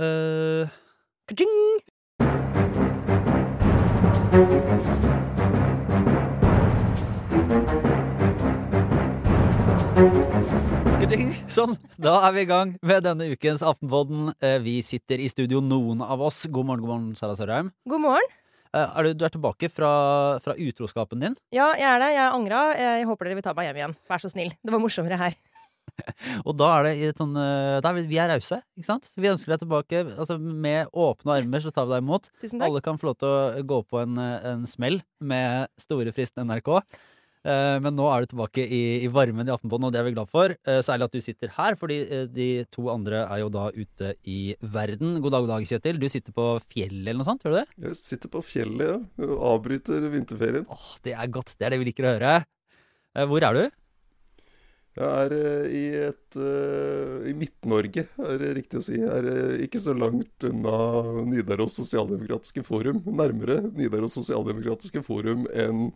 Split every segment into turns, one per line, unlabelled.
Uh! Sånn, da er vi i gang med denne ukens Aftenpodden. Eh, Vi sitter i studio, noen av oss. God morgen, god morgen, Sara Sørheim.
God morgen.
Eh, Er du, du er tilbake fra, fra utroskapen din?
Ja, jeg er det. Jeg angra. Jeg håper dere vil ta meg hjem igjen. Vær så snill. Det var morsommere her.
Og da er det i et sånn eh, da er vi, vi er rause, ikke sant? Vi ønsker deg tilbake. Altså, med åpne armer så tar vi deg imot.
Tusen takk.
Alle kan få lov til å gå på en, eh, en smell med store, fristende NRK. Eh, Men nå er du tilbake i, i varmen i Aftenposten, og det er vi glad for. Eh, Særlig at du sitter her, fordi eh, de to andre er jo da ute i verden. God dag, god dag, Kjetil. Du sitter på fjellet eller noe sånt, gjør du det?
Jeg sitter på fjellet, ja. Avbryter vinterferien.
Åh, det er godt. Det er det vi liker å høre. Eh, Hvor er du?
Jeg er eh, i et eh, I Midt-Norge, er det riktig å si. Jeg er eh, ikke så langt unna Nidaros Sosialdemokratiske Forum. Nærmere Nidaros Sosialdemokratiske Forum enn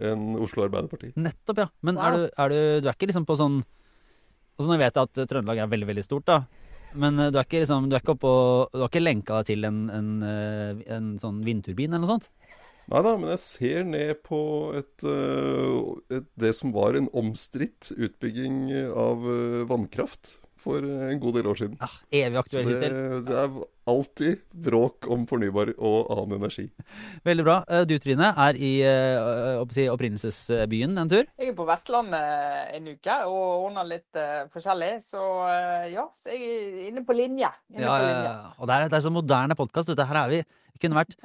enn Oslo Arbeiderparti.
Nettopp, ja. Men
Wow.
er, du, er du Du er ikke liksom på sånn Altså Nå vet jeg at Trøndelag er veldig, veldig stort, da. Men du er ikke liksom Du er ikke oppå Du har ikke lenka deg til en, en, en sånn vindturbin eller noe sånt?
Nei da, men jeg ser ned på et, eh, et, det som var en omstridt utbygging av eh, vannkraft for en god del år siden.
Ja, evig aktuell,
det, det er alltid bråk om fornybar og annen energi.
Veldig bra. Eh, Du Trine er i si, opprinnelsesbyen en tur.
Jeg er på Vestlandet en uke og ordner litt forskjellig. Så ja, så jeg er inne på linje. Inne
Ja,
på linje.
ja. Og det er, det er så moderne podkast. Her er vi. Vi kunne vært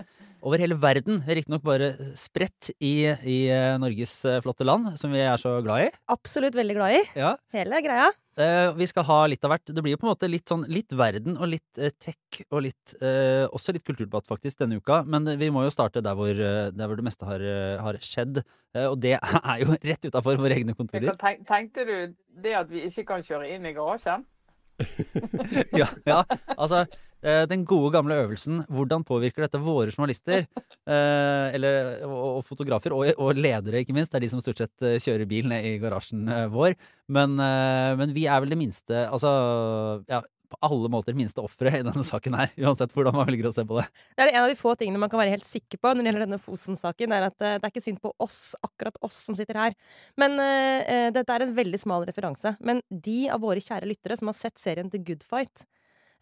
over hele verden, riktignok bare spredt i, i eh, Norges eh, flotte land, som vi er så glad i.
Absolutt veldig glad i.
Ja.
Hele greia.
Eh, vi skal ha litt av hvert. Det blir jo på en måte litt sånn litt verden og litt eh, tech og litt eh, Også litt kulturdebatt, faktisk, denne uka. Men vi må jo starte der hvor, eh, der hvor det meste har, har skjedd. Og det er jo rett utafor våre egne kontorer.
Tenk- Tenkte du det at vi ikke kan kjøre inn i garasjen?
ja, ja, altså Den gode gamle øvelsen Hvordan påvirker dette våre journalister eh, eller, og, og fotografer, og, og ledere, ikke minst. Det er de som stort sett eh, kjører bil ned i garasjen eh, vår. Men, eh, men vi er vel det minste Altså, ja, på alle måter minste offeret i denne saken her. Uansett hvordan man velger å se på det.
Det er en av de få tingene man kan være helt sikker på når det gjelder denne Fosen-saken. Det er at eh, det er ikke synd på oss, akkurat oss som sitter her. Men eh, eh, dette er en veldig smal referanse. Men de av våre kjære lyttere som har sett serien The Good Fight,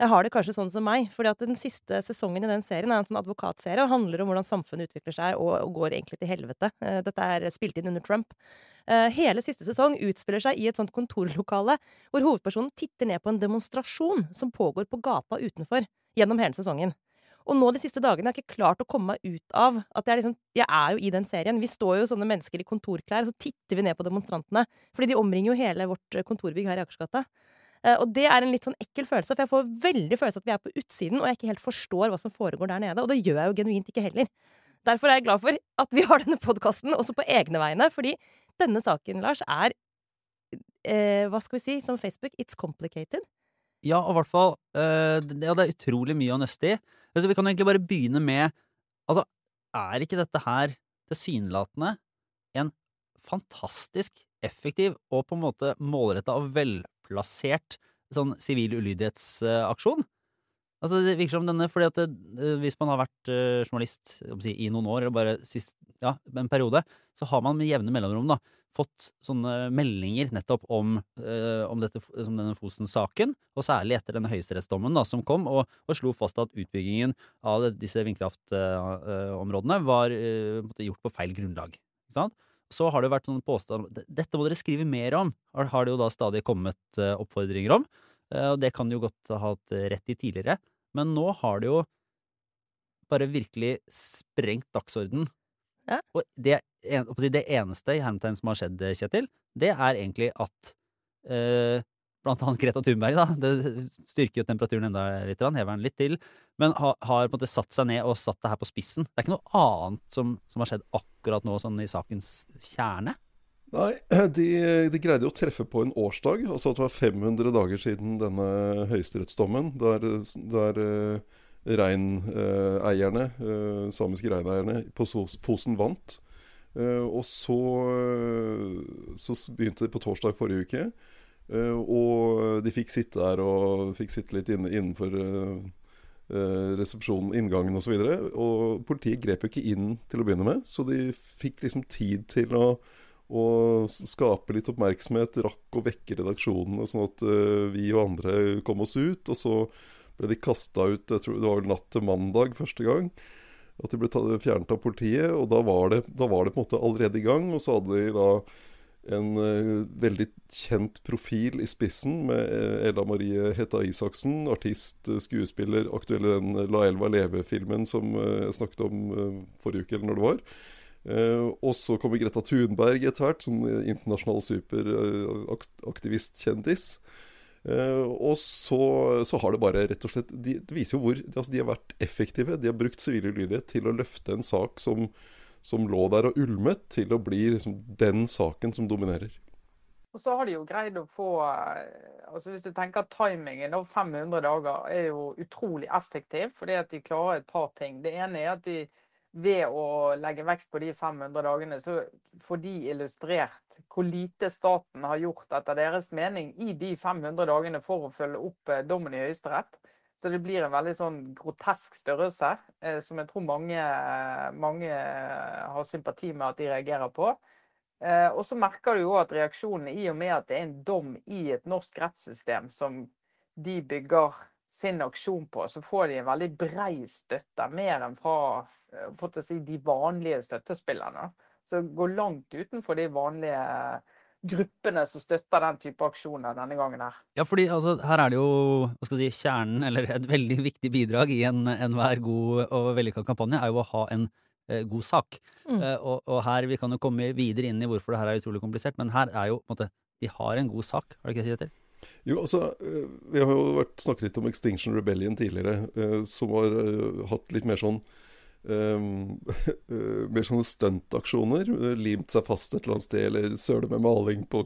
har det kanskje sånn som meg. fordi at den siste sesongen i den serien er en sånn advokatserie og handler om hvordan samfunnet utvikler seg og, og går egentlig til helvete. Eh, dette er spilt inn under Trump. Eh, hele siste sesong utspiller seg i et sånt kontorlokale hvor hovedpersonen titter ned på en demonstrasjon som pågår på gata utenfor gjennom hele sesongen. Og nå de siste dagene har jeg ikke klart å komme meg ut av at jeg, liksom, jeg er jo i den serien. Vi står jo sånne mennesker i kontorklær, og så titter vi ned på demonstrantene. Fordi de omringer jo hele vårt kontorbygg her i Akersgata. Eh, Og det er en litt sånn ekkel følelse, for jeg får veldig følelse at vi er på utsiden, og jeg ikke helt forstår hva som foregår der nede. Og det gjør jeg jo genuint ikke heller. Derfor er jeg glad for at vi har denne podkasten, også på egne vegne. Fordi denne saken, Lars, er eh, Hva skal vi si? Som Facebook, it's complicated.
Ja, og i hvert fall eh, ja, det er utrolig mye å nøste i. Altså, vi kan egentlig bare begynne med Altså, er ikke dette her tilsynelatende en fantastisk effektiv og på en måte målretta og velplassert sånn sivil ulydighetsaksjon? Altså, det virker som denne, fordi at det, eh, Hvis man har vært eh, journalist si, i noen år, eller bare sist, ja, en periode, så har man med jevne mellomrom da, fått sånne meldinger nettopp om, eh, om dette, som denne Fosen-saken, og særlig etter denne høyesterettsdommen som kom og, og slo fast at utbyggingen av disse vindkraftområdene var eh, på en gjort på feil grunnlag. Ikke sant? Så har det vært sånn påstand om dette må dere skrive mer om, har, det jo da stadig kommet eh, oppfordringer om. Eh, og det kan jo godt ha hatt rett i tidligere. Men nå har det jo bare virkelig sprengt dagsorden.
Ja.
Og det, det eneste i hermetegn som har skjedd, Kjetil, det er egentlig at eh, blant annet Greta Thunberg, da, det styrker jo temperaturen enda litt, hever den litt til, men har, har på en måte satt seg ned og satt det her på spissen. Det er ikke noe annet som, som har skjedd akkurat nå, sånn i sakens kjerne.
Nei, de, de greide å treffe på en årsdag. Altså at det var 500 dager siden denne høyesterettsdommen, der, der eh, reineierne, eh, samiske reineierne på Fosen vant. Eh, og så, eh, så begynte det på torsdag forrige uke. Eh, og de fikk sitte der og fikk sitte litt inne, innenfor eh, eh, resepsjonen, inngangen osv. Og, så og politiet grep jo ikke inn til å begynne med, så de fikk liksom tid til å, å skape litt oppmerksomhet, rakk å vekke redaksjonene, sånn at vi og andre kom oss ut. Og så ble de kasta ut jeg tror det var vel natt til mandag første gang. At de ble fjernet av politiet. Og da var, det, da var det på en måte allerede i gang. Og så hadde de da en uh, veldig kjent profil i spissen med uh, Ella Marie Hetta Isaksen, artist, uh, skuespiller, aktuell i den La Elva leve-filmen som jeg snakket om forrige uke, eller når det var. og så kommer Greta Thunberg etter hvert, som internasjonal superaktivistkjendis. Og så, så, har det bare rett og slett de, Det viser jo hvor altså de har vært effektive. De har brukt sivil ulydighet til å løfte en sak som, som lå der og ulmet, til å bli liksom, den saken som dominerer.
Og så har de jo greid å få eh, altså Hvis du tenker at timingen av 500 dager er jo utrolig effektiv, fordi at de klarer et par ting. Det ene er at de ved å legge vekt på de 500 dagene, så får de illustrert hvor lite staten har gjort etter deres mening i de 500 dagene for å følge opp eh, dommen i Høyesterett. Så det blir en veldig sånn grotesk størrelse, eh, som jeg tror mange, mange, har sympati med at de reagerer på. Eh, og så merker du jo at reaksjonene, i og med at det er en dom i et norsk rettssystem som de bygger sin aksjon på, så får de en veldig brei støtte. Mer enn fra å si, de vanlige støttespillerne. Så går langt utenfor de vanlige gruppene som støtter den type aksjoner denne gangen her.
Ja, fordi altså, her er det jo hva skal jeg si, kjernen, eller et veldig viktig bidrag i enhver en god og vellykka kampanje, er jo å ha en eh, god sak. Mm. Eh, og, og, her, Vi kan jo komme videre inn i hvorfor det her er utrolig komplisert, men her er jo på en måte De har en god sak, har du ikke det?
Jo, altså, eh, Vi har jo vært, snakket litt om Extinction Rebellion tidligere, eh, som har uh, hatt litt mer sånn mer sånne stuntaksjoner. Limt seg fast et eller annet sted, eller søle med maling på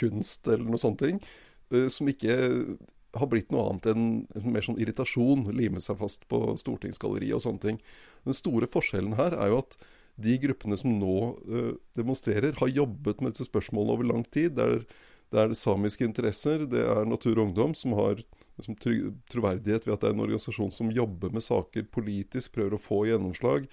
kunst, eller noe sånne ting. Uh, som ikke har blitt noe annet enn mer sånn irritasjon. Lime seg fast på stortingsgalleriet og sånne ting. Den store forskjellen her er jo at de gruppene som nå uh, demonstrerer, har jobbet med disse spørsmålene over lang tid. Det er, det er samiske interesser, det er Natur og Ungdom som har liksom, troverdighet ved at det er en organisasjon som jobber med saker politisk, prøver å få gjennomslag.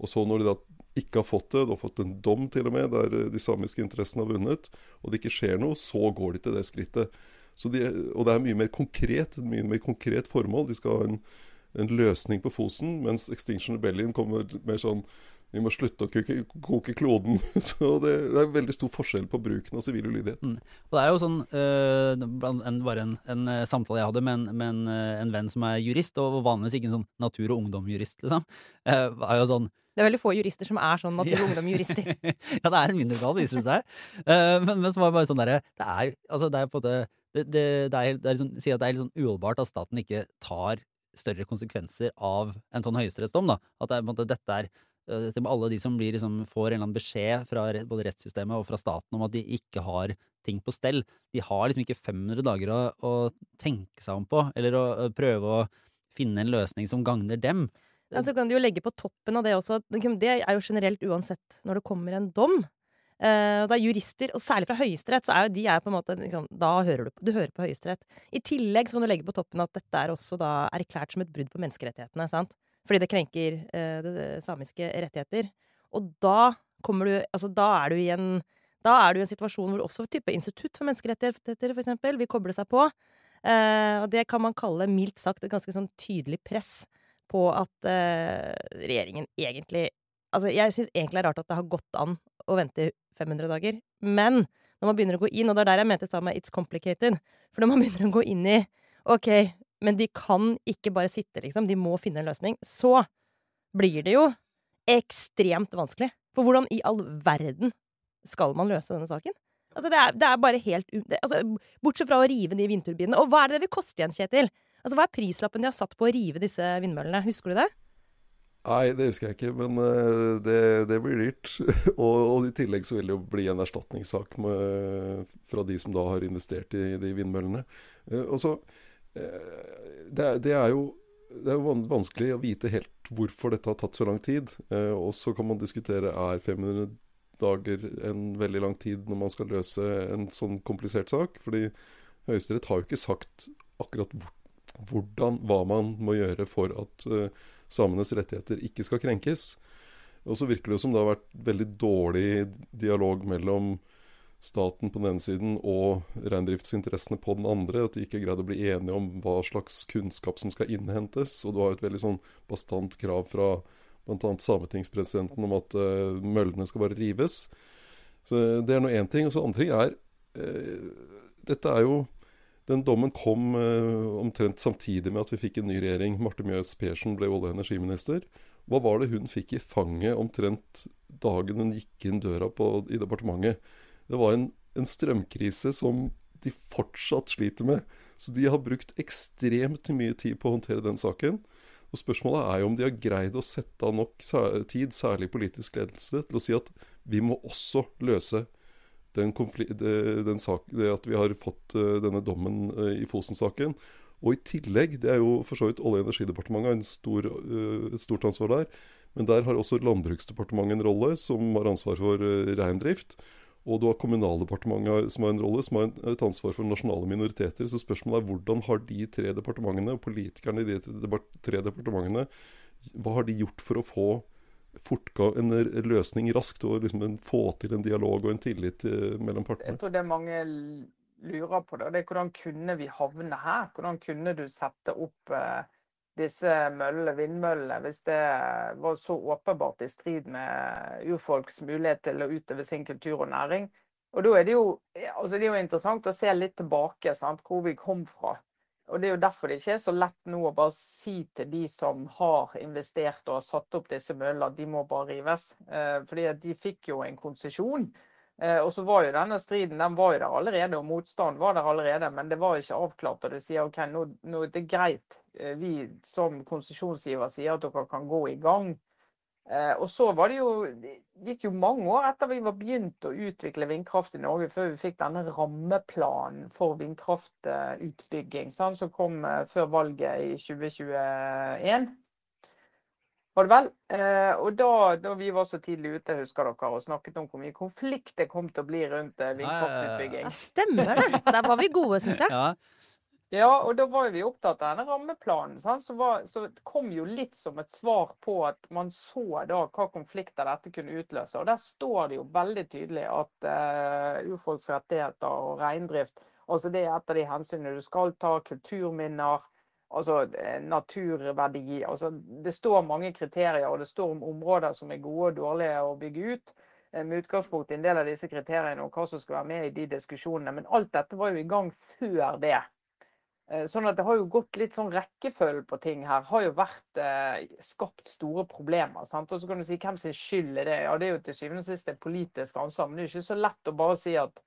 Og så når de da ikke har fått det, de har fått en dom til og med, der de samiske interessene har vunnet, og det ikke skjer noe, så går de til det skrittet. De, og det er mye mer konkret, et mye mer konkret formål. De skal ha en, en løsning på Fosen, mens Extinction Rebellion kommer mer sånn vi må slutte å koke, koke kloden. Så det, det, er veldig stor forskjell på bruken av sivil ulydighet. Mm.
Og det er jo sånn, øh, en, bare en, en, eh, samtale jeg hadde med, en, med en, eh, en, venn som er jurist, og vanligvis ikke en sånn natur- og ungdomjurist, liksom. Uh, er jo sånn
det er veldig få jurister som er sånn natur- og ungdom-jurister.
ja, det er en mindretall, viser det seg. Uh, men, men så var det bare sånn derre Det er altså det er på en måte det, det, det, er, det er liksom, sier at det er litt sånn uholdbart at staten ikke tar større konsekvenser av en sånn høyesterettsdom. At det er, på en måte, dette er til alle de som blir, liksom, får en eller annen beskjed fra både rettssystemet og fra staten om at de ikke har ting på stell. De har liksom ikke 500 dager å, å tenke seg om på, eller å, å prøve å finne en løsning som gagner dem.
Ja, så kan du jo legge på toppen av det også Det er jo generelt uansett når det kommer en dom. Uh, det er jurister, og særlig fra Høyesterett, så er jo de er på en måte liksom, Da hører du, du hører på Høyesterett. I tillegg så kan du legge på toppen at dette er også da erklært som et brudd på menneskerettighetene. sant? Fordi det krenker eh, det samiske rettigheter. Og da kommer du Altså, da er du i en da er du i en situasjon hvor også type Institutt for menneskerettigheter for eksempel, vil koble seg på. Eh, og det kan man kalle mildt sagt et ganske sånn tydelig press på at eh, regjeringen egentlig Altså, jeg syns egentlig det er rart at det har gått an å vente 500 dager. Men når man begynner å gå inn, og det er der jeg mente sa med 'it's complicated', for når man begynner å gå inn i OK, men de kan ikke bare sitte, liksom. De må finne en løsning. Så blir det jo ekstremt vanskelig. For hvordan i all verden skal man løse denne saken? Altså, det er, det er bare helt det, altså, Bortsett fra å rive de vindturbinene. Og hva er det det vil koste igjen, Kjetil? Altså, Hva er prislappen de har satt på å rive disse vindmøllene? Husker du det?
Nei, det husker jeg ikke, men uh, det, det, blir dyrt. og, og, i tillegg så vil det jo bli en erstatningssak med, fra de som da har investert i de vindmøllene. Uh, og så Eh, det, det, er jo det er vanskelig å vite helt hvorfor dette har tatt så lang tid. Eh, og så kan man diskutere er 500 dager en veldig lang tid når man skal løse en sånn komplisert sak. Fordi Høyesterett har jo ikke sagt akkurat hvordan, hva man må gjøre for at eh, samenes rettigheter ikke skal krenkes. Og så virker det jo som det har vært veldig dårlig dialog mellom staten på den ene siden og reindriftsinteressene på den andre. At de ikke greide å bli enige om hva slags kunnskap som skal innhentes. Og du har et veldig sånn bastant krav fra bl.a. sametingspresidenten om at uh, møllene skal bare rives. Så Det er nå én ting. Og så andre ting er uh, Dette er jo den dommen kom uh, omtrent samtidig med at vi fikk en ny regjering. Marte Mjøs Persen ble olje- og energiminister. Hva var det hun fikk i fanget omtrent dagen hun gikk inn døra på, i departementet? Det var en, en, strømkrise som de fortsatt sliter med. Så de har brukt ekstremt mye tid på å håndtere den saken. Og Spørsmålet er jo om de har greid å sette av nok tid, særlig politisk ledelse, til å si at vi må også løse den, den sak, det at vi har fått uh, denne dommen uh, i Fosen-saken. Og i tillegg, det er jo for så vidt Olje- og energidepartementet stor, uh, et stort ansvar der. Men der har også Landbruksdepartementet en rolle, som har ansvar for reindrift. Og du har Kommunaldepartementet som har en rolle, som har et ansvar for nasjonale minoriteter. Så spørsmålet er hvordan har de tre departementene, og politikerne i de tre departementene, hva har de gjort for å få fortgang, en løsning raskt og liksom få til en dialog og en tillit eh, mellom partene?
Jeg tror det mange lurer på, det, det er hvordan kunne vi havne her? Hvordan kunne du sette opp eh, disse møllene, vindmøllene, hvis det var så åpenbart i strid med urfolks mulighet til å utøve sin kultur og næring? Og da er det jo, altså det er jo interessant å se litt tilbake, sant, hvor vi kom fra. Og Det er jo derfor det ikke er så lett nå å bare si til de som har investert og har satt opp disse møllene, at de må bare rives. Eh, fordi at de fikk jo en konsesjon. Eh, og så var jo denne striden den var jo der allerede, og motstanden var der allerede. Men det var ikke avklart. Og du sier OK, nå, nå det er greit. Eh, vi som konsesjonsgiver sier at dere kan gå i gang. Eh, og så var det jo Det gikk jo mange år etter vi var begynt å utvikle vindkraft i Norge, før vi fikk denne rammeplanen for vindkraftutbygging, sant, som kom før valget i 2021. Var det vel? Eh, og da, da, vi var så tidlig ute, husker dere, og snakket om hvor mye konflikt det kom til å bli rundt vindkraftutbygging.
Ja, stemmer det! Der var vi gode, syns jeg.
Ja.
Ja, og da var vi opptatt av denne rammeplanen. Så, var, så, kom jo litt som et svar på at man så da hva konflikter dette kunne utløse. Og der står det jo veldig tydelig at uh, urfolks rettigheter og reindrift altså det er et av de hensynene du skal ta. Kulturminner, altså eh, naturverdi. altså Det står mange kriterier, og det står om områder som er gode og dårlige å bygge ut eh, med utgangspunkt i en del av disse kriteriene og hva som skal være med i de diskusjonene. Men alt dette var jo i gang før det. Eh, sånn at det har jo gått litt sånn rekkefølge på ting her. Har jo vært eh, skapt store problemer. sant? Og så kan du si hvem sin skyld er det? Ja, det er jo til syvende og sist et politisk ansvar. Men det er jo ikke så lett å bare si at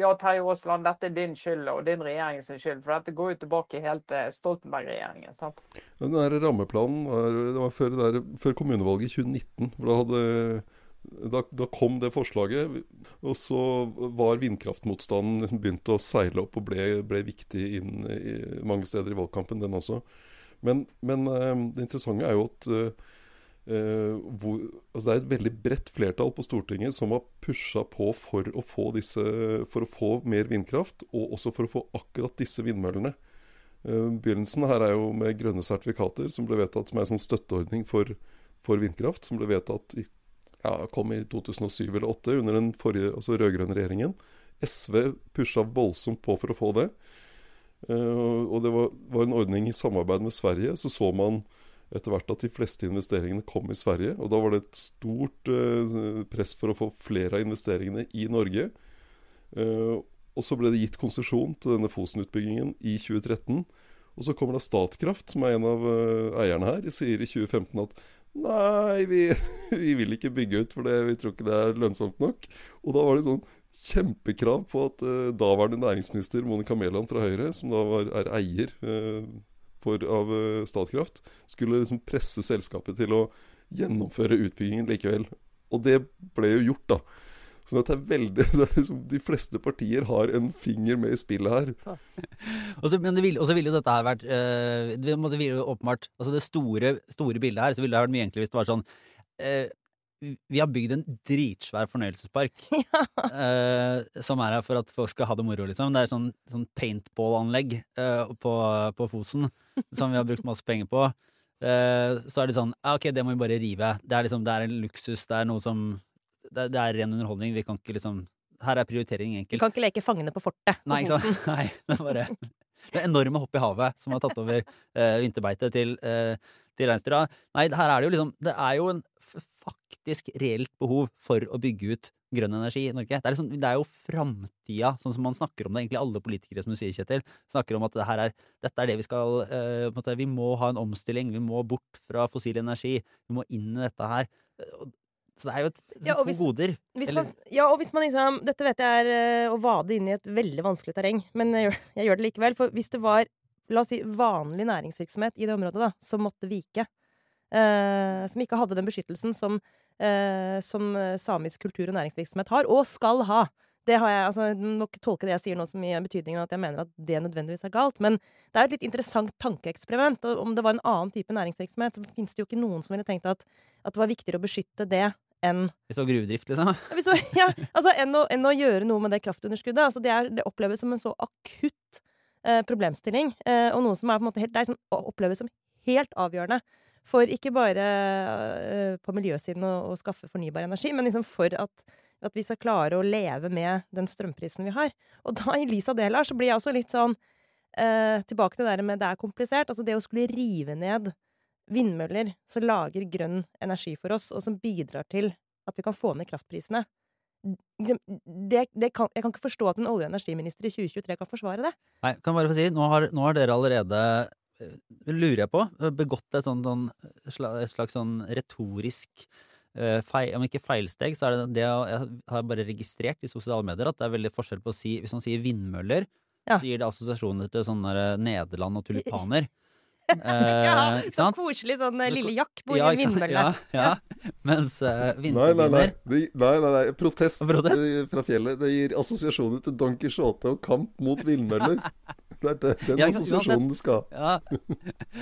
ja, Terje Aasland, dette er din skyld og din regjerings skyld. For dette går jo tilbake helt til Stoltenberg-regjeringen. sant?
Den der rammeplanen det var før, der, før kommunevalget i 2019. hvor da hadde da, da, kom det forslaget, og så var vindkraftmotstanden liksom begynt å seile opp og ble, ble viktig inn i, mange steder i valgkampen, den også. Men, men uh, det interessante er jo at uh, hvor, altså det er et veldig bredt flertall på Stortinget som har pusha på for å, få disse, for å få mer vindkraft, og også for å få akkurat disse vindmøllene. Uh, begynnelsen her er jo med grønne sertifikater, som ble vedtatt som en sånn støtteordning for, for vindkraft, som ble vedtatt i ja, kom i 2007 eller 2008 under den forrige, altså rød-grønne regjeringen. SV pusha voldsomt på for å få det. Uh, og det var, var, en ordning i samarbeid med Sverige. Så så man etter hvert at de fleste investeringene kom i Sverige. Og da var det et stort eh, press for å få flere av investeringene i Norge. Eh, og så ble det gitt konsesjon til denne Fosen-utbyggingen i 2013. Og så kommer da Statkraft, som er en av eierne her, de sier i 2015 at Nei, vi, vi, vil ikke bygge ut, for det, vi tror ikke det er lønnsomt nok. Og da var det sånn kjempekrav på at uh, daværende næringsminister Monica Mæland fra Høyre, som da var, er eier uh, for, av uh, Statkraft, skulle liksom presse selskapet til å gjennomføre utbyggingen likevel. Og det ble jo gjort, da. Sånn at det er veldig det er liksom, De fleste partier har en finger med i spillet her.
og så ville jo dette her vært øh, det, ville jo åpenbart Altså det store, store bildet her, så ville det vært mye enklere hvis det var sånn øh, vi har bygd en dritsvær fornøyelsespark. eh, som er her for at folk skal ha det moro, liksom. Det er sånn, sånn paintball-anlegg eh, på, på Fosen som vi har brukt masse penger på. Uh, så er det sånn ja, Ok, det må vi bare rive. Det er liksom, det er en luksus. Det er noe som Det, det er ren underholdning. Vi kan ikke liksom Her er prioritering
Vi
enkelt.
kan ikke leke Fangene på fortet på
Nei,
Fosen.
Nei, det er bare det er enorme hopp i havet som har tatt over vinterbeitet til, eh, til reinsdyra. Nei, her er det jo liksom Det er jo en faktisk reelt behov for å bygge ut grønn energi i Norge. Det er, liksom, det er jo framtida, sånn som man snakker om det. Egentlig alle politikere, som du sier, Kjetil, snakker om at det her er, dette er det vi skal eh, måte, Vi må ha en omstilling. Vi må bort fra fossil energi. Vi må inn i dette her. Eh, Så det er jo et,
Ja,
to
hvis-
goder.
Hvis man, ja, og hvis man liksom Dette vet jeg er eh, å vade inn i et veldig vanskelig terreng, men jeg gjør, jeg gjør det likevel. For hvis det var, la oss si, vanlig næringsvirksomhet i det området, da, som måtte vike, eh, som ikke hadde den beskyttelsen som, eh, som eh, samisk kultur og næringsvirksomhet har, og skal ha. Det har jeg, altså, du må ikke tolke det jeg sier nå som i betydningen at jeg mener at det nødvendigvis er galt, men det er et litt interessant tankeeksperiment. og Om det var en annen type næringsvirksomhet, så finnes det jo ikke noen som ville tenkt at, at det var viktigere å beskytte det enn
det var gruvedrift, liksom.
ja, ja, altså enn å, enn å gjøre noe med det kraftunderskuddet. Altså det, er, det oppleves som en så akutt problemstilling, eh, og noe som er på en måte helt, det er sånn, oppleves som helt avgjørende. For ikke bare eh, på miljøsiden å, å skaffe fornybar energi, men liksom for at, at vi skal klare å leve med den strømprisen vi har. Og da, i lys av det, Lars, så blir jeg også litt sånn eh, Tilbake til det der med det er komplisert. Altså det å skulle rive ned vindmøller som lager grønn energi for oss, og som bidrar til at vi kan få ned kraftprisene. Det, det, det kan, jeg kan ikke forstå at en olje- og energiminister i 2023 kan forsvare det.
Nei, kan bare få si, nå har, nå har dere allerede, eh, lurer jeg på, begått et sånt, sånn, et slags sånn retorisk eh, feil, om ikke feilsteg, så er det det jeg har bare registrert i sosiale medier at det er veldig forskjell på å si Hvis man sier vindmøller,
Ja.
så gir det assosiasjoner til sånne Nederland og tulipaner. Eh,
ja, så koselig sånn eh, lille jakk bor
Ja,
i
ikke. Ja, ja. Mens eh,
Nei, nei, nei. nei, nei, nei. Protest,
Protest?
eh, fra fjellet. Det gir assosiasjoner til Don Quijote og kamp mot villmøller. Det er det, den
Ja,
assosiasjonen du skal ha.
Ja.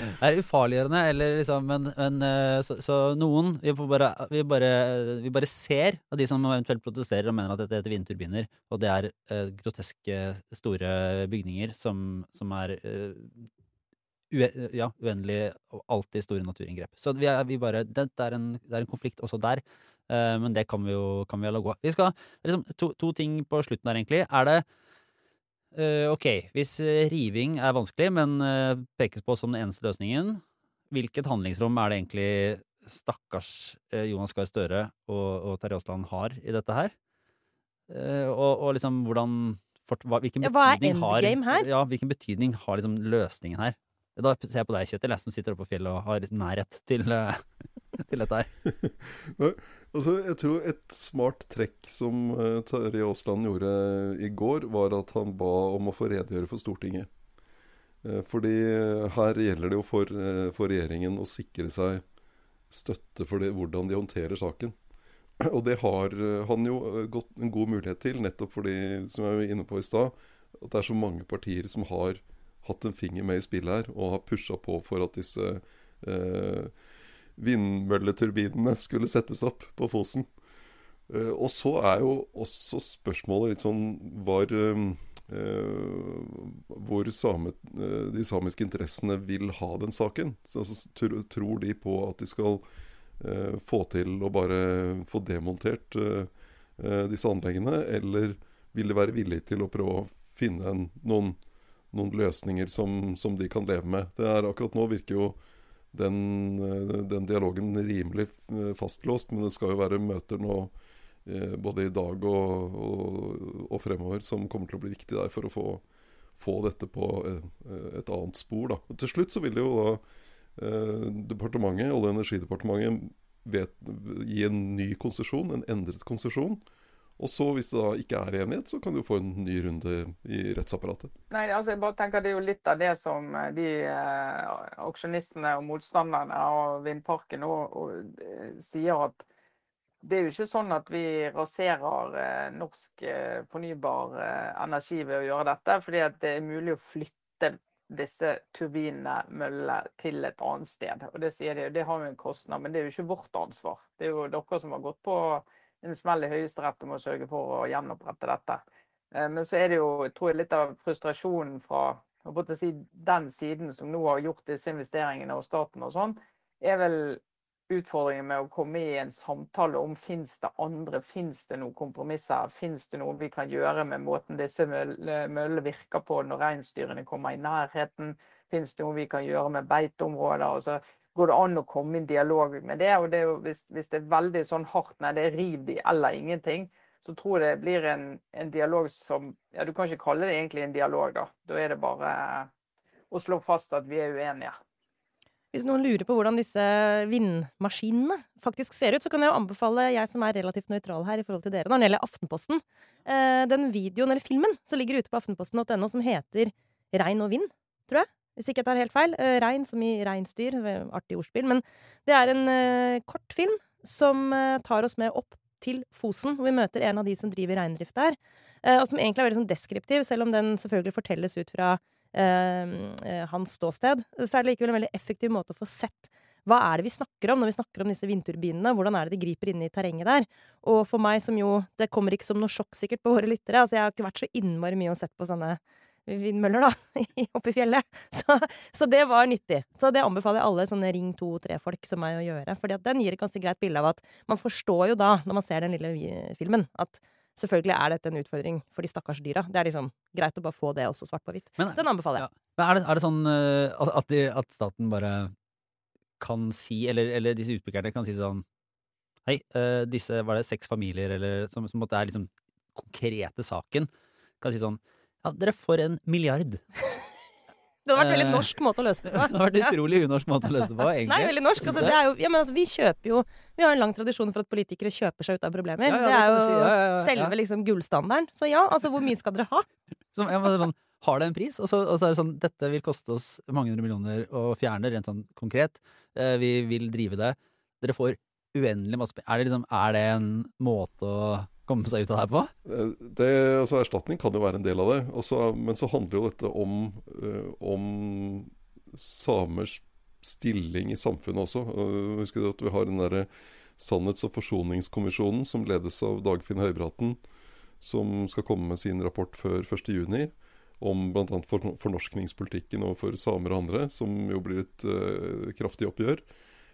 Det er ufarliggjørende, eller liksom Men, men eh, så, så noen vi, får bare, vi, bare, vi bare ser av de som eventuelt protesterer og mener at dette heter vindturbiner, og det er eh, groteske store bygninger som, som er eh, ue, ja, uendelig og alltid store naturinngrep. Så vi er, vi bare, det, er en, det er en konflikt også der, uh, men det kan vi jo kan vi la gå. Vi skal, liksom, to, to ting på slutten her, egentlig. Er det uh, ok, hvis eh, riving er vanskelig, men uh, pekes på som den eneste løsningen, hvilket handlingsrom er det egentlig stakkars Jonas Gahr Støre og, og Terje Aasland har i dette her? Og, og liksom hvordan hva, hvilken
Ja,
betydning har
endgame her?
Ja, hvilken betydning har liksom løsningen her? Da ser jeg på deg, Kjetil, jeg som sitter oppe på fjellet og har nærhet til, eh, til dette her.
Altså, jeg tror et smart trekk som uh, Terje Aasland gjorde i går, var at han ba om å få redegjøre for Stortinget. Eh, fordi eh, her gjelder det jo for, eh, for regjeringen å sikre seg støtte for det, hvordan de håndterer saken. Og det har eh, han jo eh, gått en god mulighet til, nettopp fordi, som jeg var inne på i stad, at det er så mange partier som har hatt en finger med i spillet her, og har pusha på for at disse eh, vindmølleturbinene skulle settes opp på Fosen. Eh, og så er jo også spørsmålet litt sånn var eh, eh, hvor same, eh, de samiske interessene vil ha den saken. Så, altså, tr tror de på at de skal eh, få til å bare få demontert disse anleggene, eller vil de være villige til å prøve å finne en, noen, noen løsninger som, som de kan leve med? Det er Akkurat nå virker jo den, eh, den dialogen rimelig eh, fastlåst, men det skal jo være møter nå eh, både i dag og, og, og fremover som kommer til å bli viktig der for å få, få dette på et annet spor. Da. Og til slutt så vil jo da eh, departementet, Olje- og energidepartementet vet, gi en ny konsesjon, en endret konsesjon. Og så, hvis det da ikke er enighet, så kan du få en ny runde i rettsapparatet.
Nei, altså jeg bare tenker Det er jo litt av det som eh, de eh, aksjonistene og motstanderne av vindparken og, og, eh, sier at det er jo ikke sånn at vi raserer eh, norsk eh, fornybar eh, energi ved å gjøre dette. fordi at det er mulig å flytte disse turbinene, møllene, til et annet sted. Og det sier de, det har jo en kostnad, men det er jo ikke vårt ansvar. Det er jo dere som har gått på en smell i Høyesterett om å sørge for å gjenopprette dette. Eh, Men så er det jo, tror jeg, litt av frustrasjonen fra si, den siden som nå har gjort disse investeringene og staten og sånn, er vel utfordringen med å komme i en samtale om finnes det andre, finnes det noen kompromisser, finnes det noe vi kan gjøre med måten disse møllene virker på når reinsdyrene kommer i nærheten, finnes det noe vi kan gjøre med beiteområder. og så går det an å komme i dialog med det. og det jo, hvis, hvis det er veldig sånn hardt, nei, det er riv de eller ingenting, så tror jeg det blir en, en dialog som ja, Du kan ikke kalle det egentlig en dialog, da. Da er det bare å slå fast at vi er uenige.
Hvis noen lurer på hvordan disse vindmaskinene faktisk ser ut, så kan jeg jo anbefale, jeg som er relativt nøytral her i forhold til dere, når det gjelder Aftenposten, eh, den videoen eller filmen som ligger ute på aftenposten.no som heter Regn og vind, tror jeg. Hvis ikke jeg tar helt feil. Eh, Regn som i reinsdyr. Artig ordspill. Men det er en kort film som uh, tar oss med opp til Fosen, hvor vi møter en av de som driver reindrift der. Uh, og som egentlig er veldig sånn deskriptiv, selv om den selvfølgelig fortelles ut fra hans ståsted. Så er det likevel en veldig effektiv måte å få sett hva er det vi snakker om når vi snakker om disse vindturbinene? Hvordan er det de griper inn i terrenget der? Og for meg som jo Det kommer ikke som noe sjokk sikkert på våre lyttere. Altså, jeg har ikke vært så innmari mye og sett på sånne vindmøller, da, oppe i fjellet. Så, så det var nyttig. Så det anbefaler jeg alle sånne Ring 2-3-folk som meg å gjøre. fordi at den gir et ganske greit bilde av at man forstår jo da, når man ser den lille filmen, at selvfølgelig er dette en utfordring for de stakkars dyra. Det er liksom greit å bare få det også svart på hvitt.
Men,
Den anbefaler jeg.
men er, det, er det sånn uh, at, de, at staten bare kan si, eller, eller disse utbyggerne kan si sånn Hei, uh, disse var det seks familier, eller som, som måtte er liksom konkrete saken, kan si sånn Ja, dere får en milliard.
Det hadde vært en veldig
Eh,
norsk måte å løse det på.
Det hadde vært en utrolig unorsk måte å løse det på, egentlig.
Nei, veldig norsk. Altså, det er jo, ja, altså, vi kjøper jo Vi har en lang tradisjon for at politikere kjøper seg ut av problemer.
Ja, ja,
det er jo
si.
Selve liksom gullstandarden. Så ja, altså hvor mye skal dere ha?
Som, sånn, har det en pris? Og så, og så er det sånn Dette vil koste oss mange hundre millioner å fjerne, rent sånn konkret. Eh, vi vil drive det. Dere får uendelig masse penger. Er liksom Er det en måte å komme seg ut av det her på?
Eh, Det, altså Erstatning kan jo være en del av det. Også, men så handler jo dette om, uh, om samers stilling i samfunnet også. Uh, du at vi har den derre Sannhets- og forsoningskommisjonen som ledes av Dagfinn Høybråten, som skal komme med sin rapport før 1.6. Om bl.a. For, fornorskningspolitikken overfor samer og andre, som jo blir et uh, kraftig oppgjør.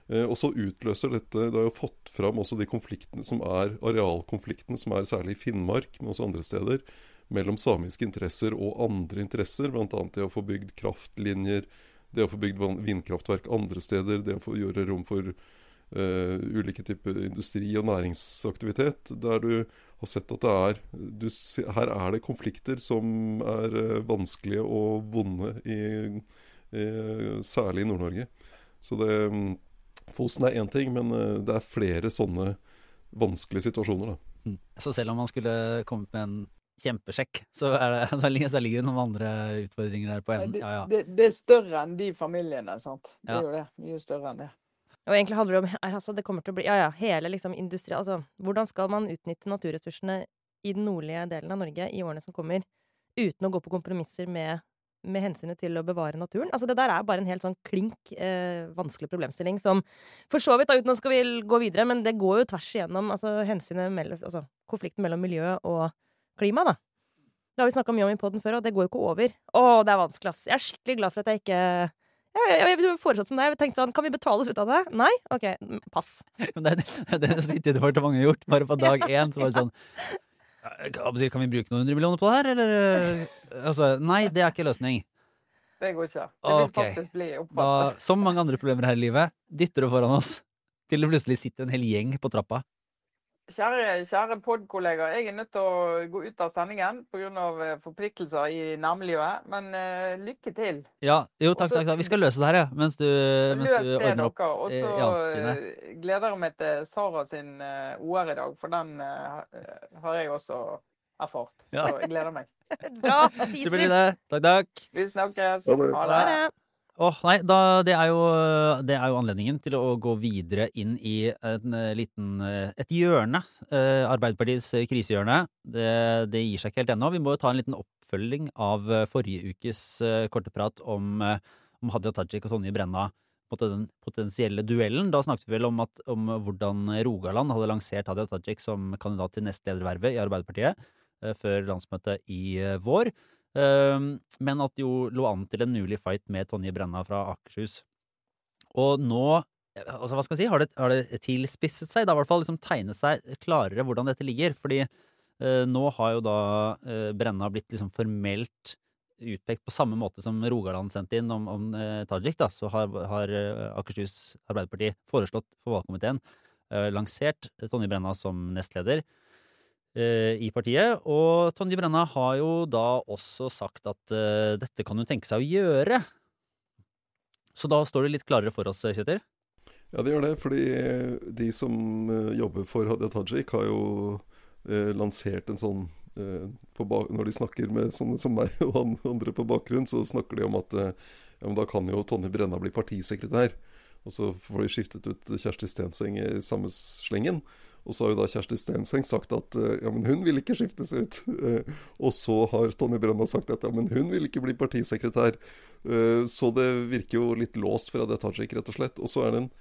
Eh, og så utløser dette Det har jo fått fram også de konfliktene som er arealkonfliktene, som er særlig i Finnmark, men også andre steder, mellom samiske interesser og andre interesser. Bl.a. det å få bygd kraftlinjer, det å få bygd vindkraftverk andre steder, det å få gjøre rom for uh, ulike typer industri og næringsaktivitet. Der du har sett at det er du, Her er det konflikter som er uh, vanskelige og vonde, i, i, særlig i Nord-Norge. Så det mm, Fosen er én ting, men eh, det er flere sånne vanskelige situasjoner, da.
Så selv om man skulle kommet med en kjempesjekk, så, er det, så, ligger, det noen andre utfordringer der på enden.
Det,
Ja, ja.
det, det er større enn de familiene, sant. Det
Ja.
er jo det. Mye større enn det.
Og egentlig handler det om altså, det kommer til å bli, ja, ja, hele liksom industri Altså, hvordan skal man utnytte naturressursene i den nordlige delen av Norge i årene som kommer, uten å gå på kompromisser med, med hensynet til å bevare naturen? Altså, det der er bare en helt sånn klink eh, vanskelig problemstilling som For så vidt, da, uten å skal vi gå videre, men det går jo tvers igjennom altså, hensynet mellom Altså konflikten mellom miljø og klima, da. Det har vi snakka mye om i poden før, og det går jo ikke over. Å, det er vanskelig, ass. Jeg er skikkelig glad for at jeg ikke jeg, jeg, foreslått som deg. Jeg tenkte sånn, Kan vi betale oss ut av det? Nei? OK, pass.
Men det er det, er det City-departementet har gjort. Bare på dag én så var det sånn «Ja, Kan vi bruke noen hundre millioner på det her, eller? Altså, nei, det er ikke løsning.
Det går ikke. Det vil
okay.
faktisk bli
Da, som mange andre problemer her i livet, dytter det foran oss. Til det plutselig sitter en hel gjeng på trappa.
Kjære, kjære podkollegaer, jeg er nødt til å gå ut av sendingen pga. forpliktelser i nærmiljøet. Men uh, lykke til.
Ja, jo, takk,
Også-
takk, takk. Vi skal løse det her, ja. Mens du, mens du ordner opp.
Og så
eh,
eh, gleder jeg meg til Sara sin uh, OR i dag, for den uh, har jeg også erfart.
Ja.
Så jeg gleder meg.
Bra.
Så blir
Teaser.
Takk, takk.
Vi snakkes.
Ha det.
Ha
det.
Åh, nei, da, det, er jo, det er jo anledningen til å gå videre inn i en eh, liten, eh, et hjørne. eh, Arbeiderpartiets eh, krisehjørne. Det, det gir seg ikke helt ennå. Vi må jo ta en liten oppfølging av forrige ukes korte prat om, om Hadia Tajik og Tonje Brenna. Den potensielle duellen. Da snakket vi vel om, at, om hvordan Rogaland hadde lansert Hadia Tajik som kandidat til nestledervervet i Arbeiderpartiet før landsmøtet i vår. Ehm, men at det jo lå an til en mulig fight med Tonje Brenna fra Akershus. Og nå altså hva skal jeg si, har det, har det tilspisset seg. Det har i hvert fall liksom tegnet seg klarere hvordan dette ligger. Fordi eh, nå har jo da eh, Brenna blitt liksom formelt utpekt på samme måte som Rogaland sendte inn om, om eh, Tajik. da, Så har, har eh, Akershus Arbeiderparti foreslått for valgkomiteen eh, lansert Tonje Brenna som nestleder i partiet. Og Tonje Brenna har jo da også sagt at eh, dette kan hun tenke seg å gjøre. Så da står det litt klarere for oss, Kjetil.
Ja, det gjør det. Fordi de som eh, jobber for Hadia Tajik, har jo eh, lansert en sånn eh, ba- Når de snakker med sånne som meg og andre på bakgrunn, så snakker de om at eh, ja, da kan jo Tonje Brenna bli partisekretær. Og så får de skiftet ut Kjersti Stenseng i samme slengen. Og så har jo da Kjersti Stenseng sagt at eh, ja, men hun vil ikke skiftes ut. Eh, og så har Tonje Brenna sagt at ja, men hun vil ikke bli partisekretær. Eh, så det virker jo litt låst fra det Tajik, rett og slett. Og så er det en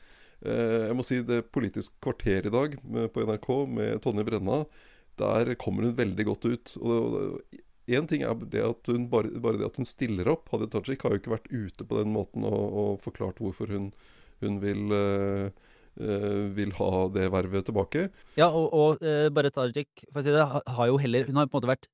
Jeg må si det Politisk kvarter i dag på NRK med Tonje Brenna. Der kommer hun veldig godt ut. Og Én ting er det at hun, bare, bare det at hun stiller opp. Hadia Tajik har jo ikke vært ute på den måten og, og forklart hvorfor hun, hun vil eh, vil ha det vervet tilbake.
Ja, og, og eh, bare Tajik for å si det, har jo heller Hun har på en måte vært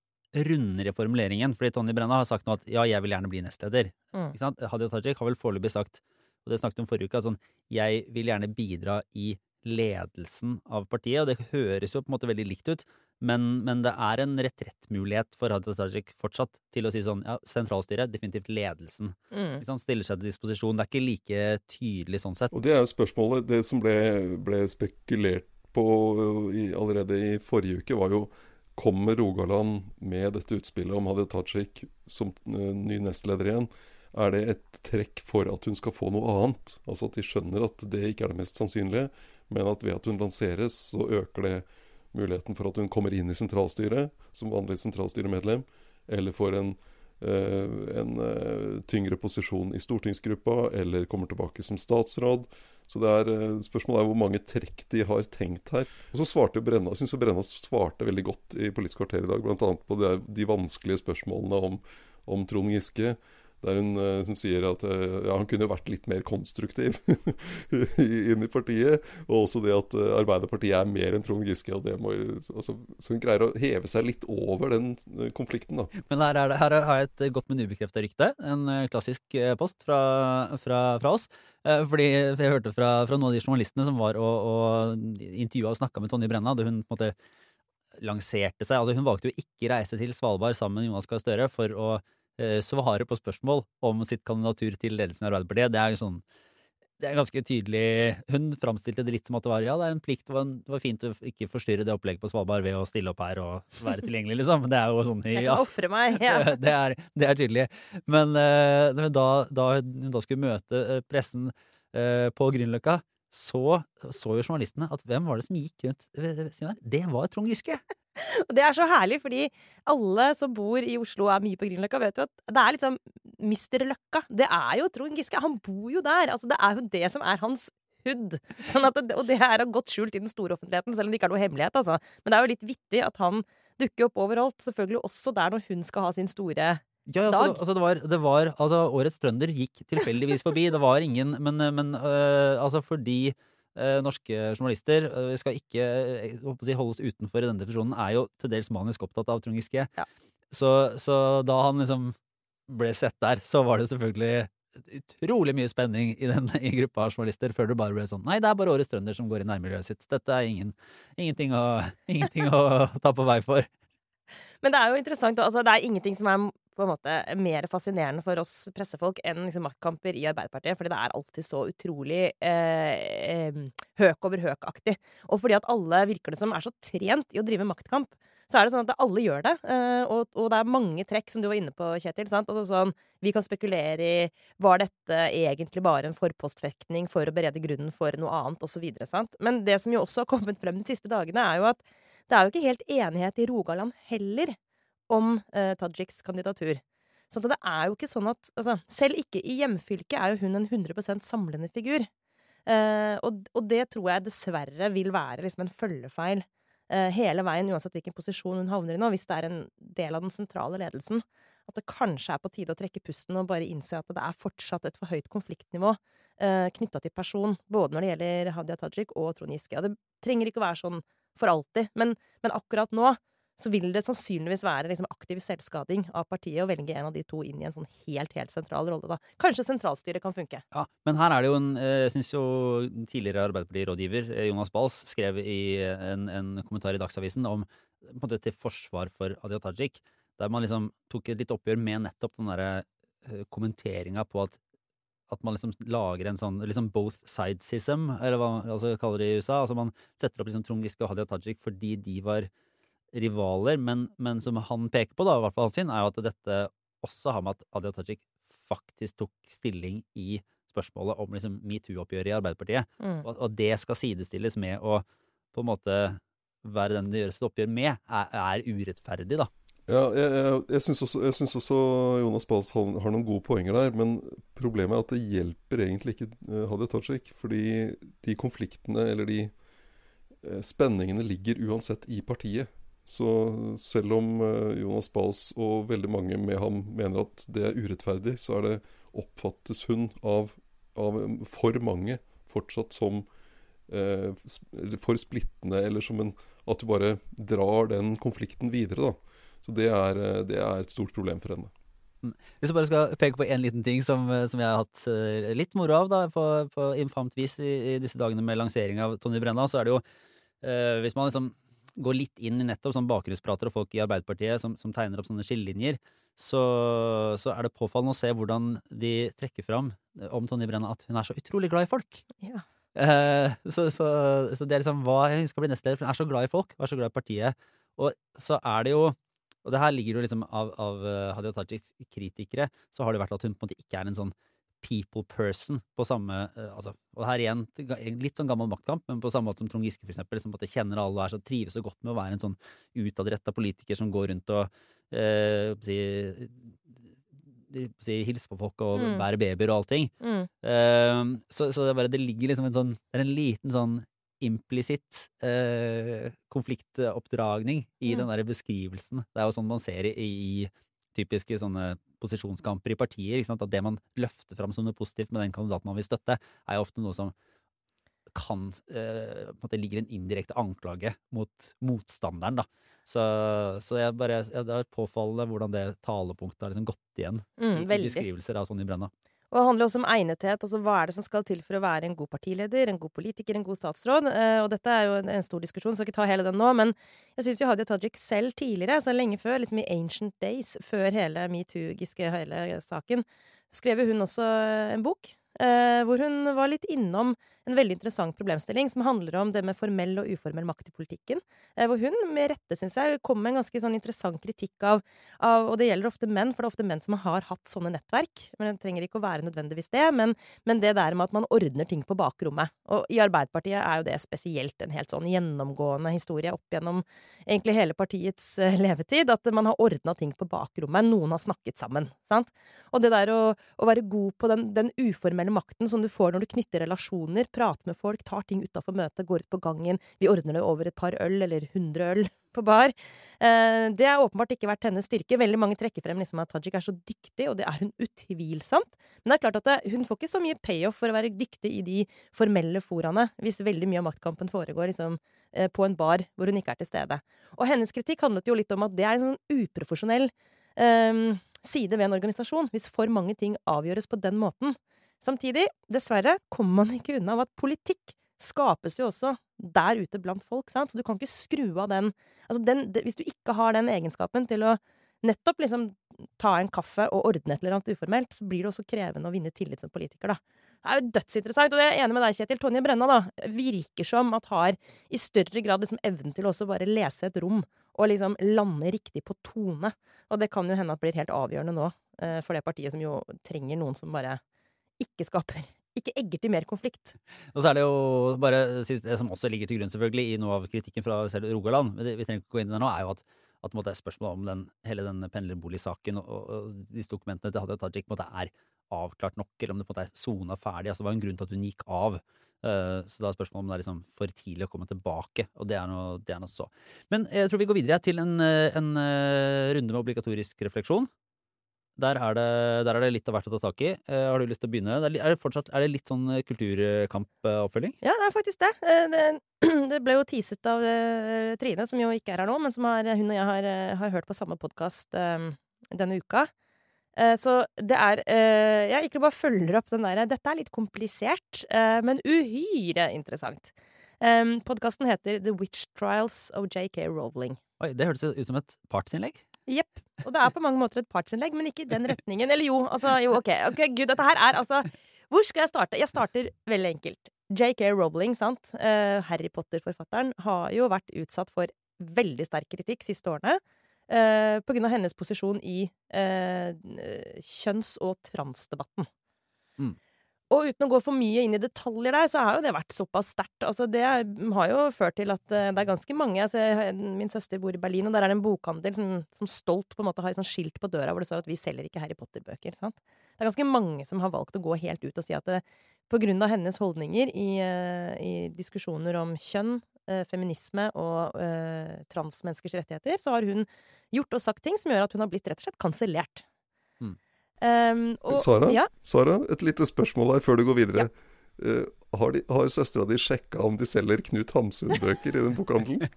rundere i formuleringen. Fordi Tonje Brenna har sagt nå at ja, jeg vil gjerne bli nestleder.
Mm.
Ikke sant? Hadia Tajik har vel foreløpig sagt, og det snakket hun om forrige uke, at sånn jeg vil gjerne bidra i ledelsen av partiet. Og det høres jo på en måte veldig likt ut, men, men det er en retrettmulighet for Hadia Tajik fortsatt til å si sånn ja, sentralstyret, definitivt ledelsen.
Mm.
Hvis han Stiller seg til disposisjon. Det er ikke like tydelig sånn sett.
Og det er jo spørsmålet. Det som ble, ble spekulert på i, allerede i forrige uke, var jo Kommer Rogaland med dette utspillet om Hadia Tajik som eh, ny nestleder igjen? Er det et trekk for at hun skal få noe annet? Altså at de skjønner at det ikke er det mest sannsynlige, men at ved at hun lanseres, så øker det muligheten for at hun kommer inn i sentralstyret som vanlig sentralstyremedlem, eller får en, eh, en eh, tyngre posisjon i stortingsgruppa, eller kommer tilbake som statsråd. Så det er, eh, spørsmålet er hvor mange trekk de har tenkt her. Og så svarte jo Brenna, jeg synes jo Brenna svarte veldig godt i Politisk kvarter i dag, bl.a. på de, de vanskelige spørsmålene om, om Trond Giske. Der hun uh, som sier at uh, ja, han kunne vært litt mer konstruktiv inn i partiet. Og også det at uh, Arbeiderpartiet er mer enn Trond Giske. Og det må, altså, så hun greier å heve seg litt over den konflikten, da.
Men her, er det, her har jeg et godt, men ubekrefta rykte. En klassisk post fra, fra, fra oss. Fordi jeg hørte fra, fra noen av de journalistene som var og, og intervjua og snakka med Tonje Brenna, da hun på en måte lanserte seg. Altså Hun valgte jo ikke reise til Svalbard sammen med Jonas Gahr Støre for å svare på spørsmål om sitt kandidatur til ledelsen i Arbeiderpartiet. Det er sånn det er ganske tydelig Hun framstilte det litt som at det var ja, det er en plikt, det var, en, det var fint å ikke forstyrre det opplegget på Svalbard ved å stille opp her og være tilgjengelig, liksom. Det er jo sånn i
Jeg
ja,
kan ofre meg. Ja.
det, er, det er tydelig. Men, uh, da, da hun da skulle møte eh, pressen uh, på Grünerløkka, så så jo journalistene at hvem var det som gikk rundt ved siden her? Det var Trond Giske!
Og det er så herlig, fordi alle som bor i Oslo og er mye på Grünerløkka, vet jo at det er liksom Mr. Løkka. Det er jo Trond Giske. Han bor jo der. Altså, det er jo det som er hans hood. Sånn at det, og det er godt skjult i den store offentligheten, selv om det ikke er noe hemmelighet. Altså. Men det er jo litt vittig at han dukker opp overalt. Selvfølgelig også der når hun skal ha sin store
Ja, altså, altså det var, det var altså, Årets trønder gikk tilfeldigvis forbi. Det var ingen Men, men øh, altså fordi norske journalister vi skal ikke å si, holdes utenfor i denne definisjonen, er jo til dels manisk opptatt av Trond Giske.
Ja.
Så, så da han liksom ble sett der, så var det selvfølgelig utrolig mye spenning i den i gruppa av journalister, før det bare ble sånn Nei, det er bare Årets trønder som går i nærmiljøet sitt. Dette er ingen, ingenting, å, ingenting å ta på vei for.
Men det er jo interessant. Altså, det er ingenting som er på en måte mer fascinerende for oss pressefolk enn liksom, maktkamper i Arbeiderpartiet. Fordi det er alltid så utrolig eh, høk over høk-aktig. Og fordi at alle virker det som er så trent i å drive maktkamp. så er det sånn at alle gjør det. eh, og, og det er mange trekk, som du var inne på, Kjetil. sant? Altså sånn, vi kan spekulere i var dette egentlig bare en forpostfektning for å berede grunnen for noe annet, osv. Men det som jo også har kommet frem de siste dagene, er jo at det er jo ikke helt enighet i Rogaland heller om eh, Tajiks kandidatur. Så det er jo ikke sånn at altså, Selv ikke i hjemfylket er jo hun en 100% samlende figur. Eh, og, og det tror jeg dessverre vil være liksom en følgefeil eh, hele veien, uansett hvilken posisjon hun havner i nå, hvis det er en del av den sentrale ledelsen. At det kanskje er på tide å trekke pusten og bare innse at det er fortsatt et for høyt konfliktnivå eh, knytta til person, både når det gjelder Hadia Tajik og Trond Giske. Og det trenger ikke å være sånn for alltid, men, men akkurat nå så vil det sannsynligvis være liksom aktiv selvskading av partiet å velge en av de to inn i en sånn helt, helt sentral rolle, da. Kanskje sentralstyret kan funke.
Ja, men her er det jo en eh, Jeg syns jo tidligere Arbeiderparti-rådgiver eh, Jonas Bals skrev i en, en kommentar i Dagsavisen om på en måte til forsvar for Hadia Tajik, der man liksom tok et litt oppgjør med nettopp den derre eh, kommenteringa på at at man liksom lager en sånn liksom both sidesism, eller hva man altså kaller det i USA. Altså Man setter opp liksom Trond Giske og Hadia Tajik fordi de var rivaler, men, men som han peker på, da, i hvert fall hans syn, er jo at dette også har med at Hadia Tajik faktisk tok stilling i spørsmålet om liksom metoo-oppgjøret i Arbeiderpartiet.
Mm.
Og, og det skal sidestilles med å på en måte være den det gjøres et oppgjør med, er, er urettferdig, da.
Ja, jeg, jeg, jeg syns også, også Jonas Bals har, har noen gode poenger der. Men problemet er at det hjelper egentlig ikke eh, Hadia Tajik. Fordi de konfliktene, eller de eh, spenningene, ligger uansett i partiet. Så selv om eh, Jonas Bals og veldig mange med ham mener at det er urettferdig, så er det oppfattes hun av, av for mange fortsatt som eh, for splittende, eller som en At du bare drar den konflikten videre, da. Så det er, eh, det er et stort problem for henne.
Hvis jeg bare skal peke på en liten ting som, som jeg har hatt eh, litt moro av da, på, på infamt vis i, i disse dagene med lansering av Tonje Brenna, så er det jo eh, Hvis man liksom går litt inn i nettopp sånn bakgrunnsprater og folk i Arbeiderpartiet som, som tegner opp sånne skillelinjer, så, så er det påfallende å se hvordan de trekker fram eh, om Tonje Brenna at hun er så utrolig glad i folk.
Ja.
Eh, så, så, så det er liksom hva Hun skal bli nestleder, for hun er så glad i folk, hun er så glad i partiet. Og så er det jo Og det her ligger jo liksom av, av eh, Hadia Tajiks kritikere, så har det vært at hun på en måte ikke er en sånn people person på samme eh, altså, Og her igjen litt sånn gammel maktkamp, men på samme måte som Trond Giske, for eksempel, som at jeg kjenner alle og er så trives så godt med å være en sånn utadretta politiker som går rundt og eh, si, si, hilse på folk og
Mm.
bære babyer og allting.
Mm.
Eh, så, så det, er bare, det ligger liksom en sånn Det er en liten sånn implisitt eh, konfliktoppdragning i
Mm.
den der beskrivelsen. Det er jo sånn man ser i, i typiske sånne posisjonskamper i partier. At det man løfter fram som noe positivt med den kandidaten man vil støtte, er jo ofte noe som kan eh, At det ligger en indirekte anklage mot motstanderen, da. Så, så jeg bare, jeg, det er påfallende hvordan det talepunktet har liksom gått igjen
Mm,
i, i beskrivelser av Tonje Brenna.
Og det handler også om egnethet. altså Hva er det som skal til for å være en god partileder, en god politiker, en god statsråd? Eh, og dette er jo en, stor diskusjon, så jeg skal ikke ta hele den nå. Men jeg syns jo Hadia Tajik selv tidligere, så lenge før, liksom i ancient days, før hele metoo-giske hele saken, skrev hun også en bok. Eh, hvor hun var litt innom en veldig interessant problemstilling som handler om det med formell og uformell makt i politikken. Eh, hvor hun med rette, syns jeg, kom med en ganske sånn interessant kritikk av, av Og det gjelder ofte menn, for det er ofte menn som har hatt sånne nettverk. Men det trenger ikke å være nødvendigvis det. Men, men det der med at man ordner ting på bakrommet. Og i Arbeiderpartiet er jo det spesielt en helt sånn gjennomgående historie opp gjennom egentlig hele partiets eh, levetid. At man har ordna ting på bakrommet. Noen har snakket sammen. Sant? Og det der å, å være god på den, den uformelle makten som du får når du knytter relasjoner, prater med folk, tar ting utafor møtet, går ut på gangen, vi ordner det over et par øl eller hundre øl på bar. Eh, det har åpenbart ikke vært hennes styrke. Veldig mange trekker frem liksom at Tajik er så dyktig, og det er hun utvilsomt. Men det er klart at det, hun får ikke så mye payoff for å være dyktig i de formelle foraene, hvis veldig mye av maktkampen foregår liksom, eh, på en bar hvor hun ikke er til stede. Og hennes kritikk handlet jo litt om at det er en sånn uprofesjonell um, side ved en organisasjon, hvis for mange ting avgjøres på den måten. Samtidig, dessverre, kommer man ikke unna av at politikk skapes jo også der ute blant folk, sant? Så du kan ikke skru av den Altså, den, det, hvis du ikke har den egenskapen til å nettopp liksom ta en kaffe og ordne et eller annet uformelt, så blir det også krevende å vinne tillit som politiker, da. Det er jo dødsinteressant, og det er jeg enig med deg, Kjetil. Tonje Brenna da, virker som at har i større grad liksom evnen til også bare lese et rom og liksom lande riktig på tone. Og det kan jo hende at blir helt avgjørende nå eh, for det partiet som jo trenger noen som bare ikke skaper Ikke egger til mer konflikt.
Og så er det jo bare det som også ligger til grunn selvfølgelig i noe av kritikken fra selv Rogaland, men det, vi trenger ikke gå inn i det nå, er jo at, at måtte, spørsmålet om den, hele den pendlerboligsaken og, og, disse dokumentene til Hadia Tajik måtte, er avklart nok, eller om det på en måte er sona ferdig. Altså, det var en grunn til at hun gikk av. Uh, så da er spørsmålet om det er liksom for tidlig å komme tilbake, og det er noe, det er noe så. Men jeg tror vi går videre til en, en eh, runde med obligatorisk refleksjon. Der er, det, der er det litt av hvert å ta tak i. Uh, har du lyst til å begynne? Det er, det fortsatt, er det litt sånn eh, kulturkampoppfølging?
Ja, det er faktisk det. Eh, Det, det ble jo teaset av Trine, som jo ikke er her nå, men som har, hun og jeg har, har hørt på samme podkast denne uka. Uh, Så det er uh, Jeg egentlig bare følger opp den derre Dette er litt komplisert, men uhyre interessant. Podkasten heter The Witch Trials of JK Rowling.
Oi, det hørtes ut som et partsinnlegg.
Jepp. Og det er på mange måter et partsinnlegg, men ikke i den retningen. Eller jo, altså jo, OK. ok, Gud, dette her er altså Hvor skal jeg starte? Jeg starter veldig enkelt. JK Rowling, sant. Uh, Harry Potter-forfatteren har jo vært utsatt for veldig sterk kritikk siste årene. Uh, på grunn av hennes posisjon i uh, kjønns- og transdebatten.
Mm.
Og uten å gå for mye inn i detaljer der, så har jo det vært såpass sterkt. Altså, det har jo ført til at eh, det er ganske mange altså, Min søster bor i Berlin, og der er det en bokhandel som, som stolt på en måte har et sånt skilt på døra hvor det står at vi selger ikke Harry Potter-bøker. sant? Det er ganske mange som har valgt å gå helt ut og si at det, på grunn av hennes holdninger i, eh, i diskusjoner om kjønn, eh, feminisme og eh, transmenneskers rettigheter, så har hun gjort og sagt ting som gjør at hun har blitt rett og slett kansellert. Um, og-
Sara?
Ja,
Sara, et lite spørsmål her før du går videre. Eh, har, de- har søstera di sjekka om de selger Knut Hamsun-bøker i den bokhandelen?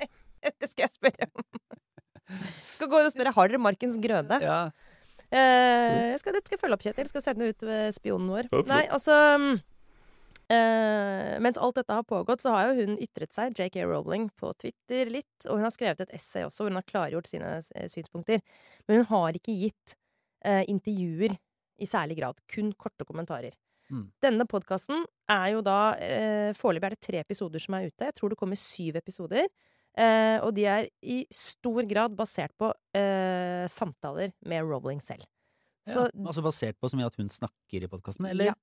det skal jeg spørre om. Skal gå inn og spørre har dere Markens Grøde.
Ja.
Uh, jeg skal, det skal jeg følge opp, Kjetil. Skal sende ut ved spionen vår.
Ja.
Nei, altså eh, Mens alt dette har pågått, så har jo hun ytret seg, JK Rowling, på Twitter litt. Og hun har skrevet et essay også, hvor hun har klargjort sine eh, synspunkter. Men hun har ikke gitt eh, intervjuer i særlig grad. Kun korte kommentarer.
Mm.
Denne podkasten er jo da eh, Foreløpig er det tre episoder som er ute. Jeg tror det kommer syv episoder. Eh, og de er i stor grad basert på eh, samtaler med Rowling selv. Så
ja. Altså basert på så mye at hun snakker i podkasten, eller?
Ja.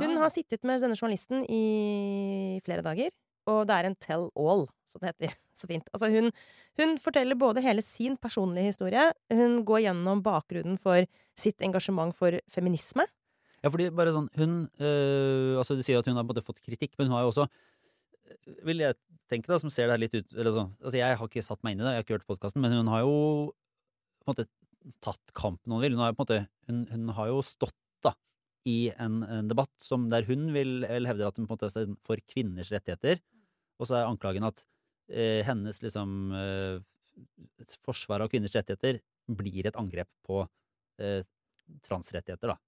Hun
Ah.
har sittet med denne journalisten i flere dager, og det er en tell all, som det heter. Så fint. Altså hun, hun forteller både hele sin personlige historie, hun går gjennom bakgrunnen for sitt engasjement for feminisme.
Ja, fordi bare sånn Hun øh, Altså, du sier at hun har både fått kritikk, men hun har jo også øh, Vil jeg tenke, da, som ser det her litt ut eller sånn, Altså, jeg har ikke satt meg inn i det, jeg har ikke hørt podkasten, men hun har jo på en måte tatt kampen hun vil. Hun har, på en måte, hun, hun har jo stått da i en, en debatt som, der hun vil, vil hevde at hun på en måte er for kvinners rettigheter, og så er anklagen at eh, hennes liksom eh, forsvar av kvinners rettigheter blir et angrep på eh, transrettigheter, da.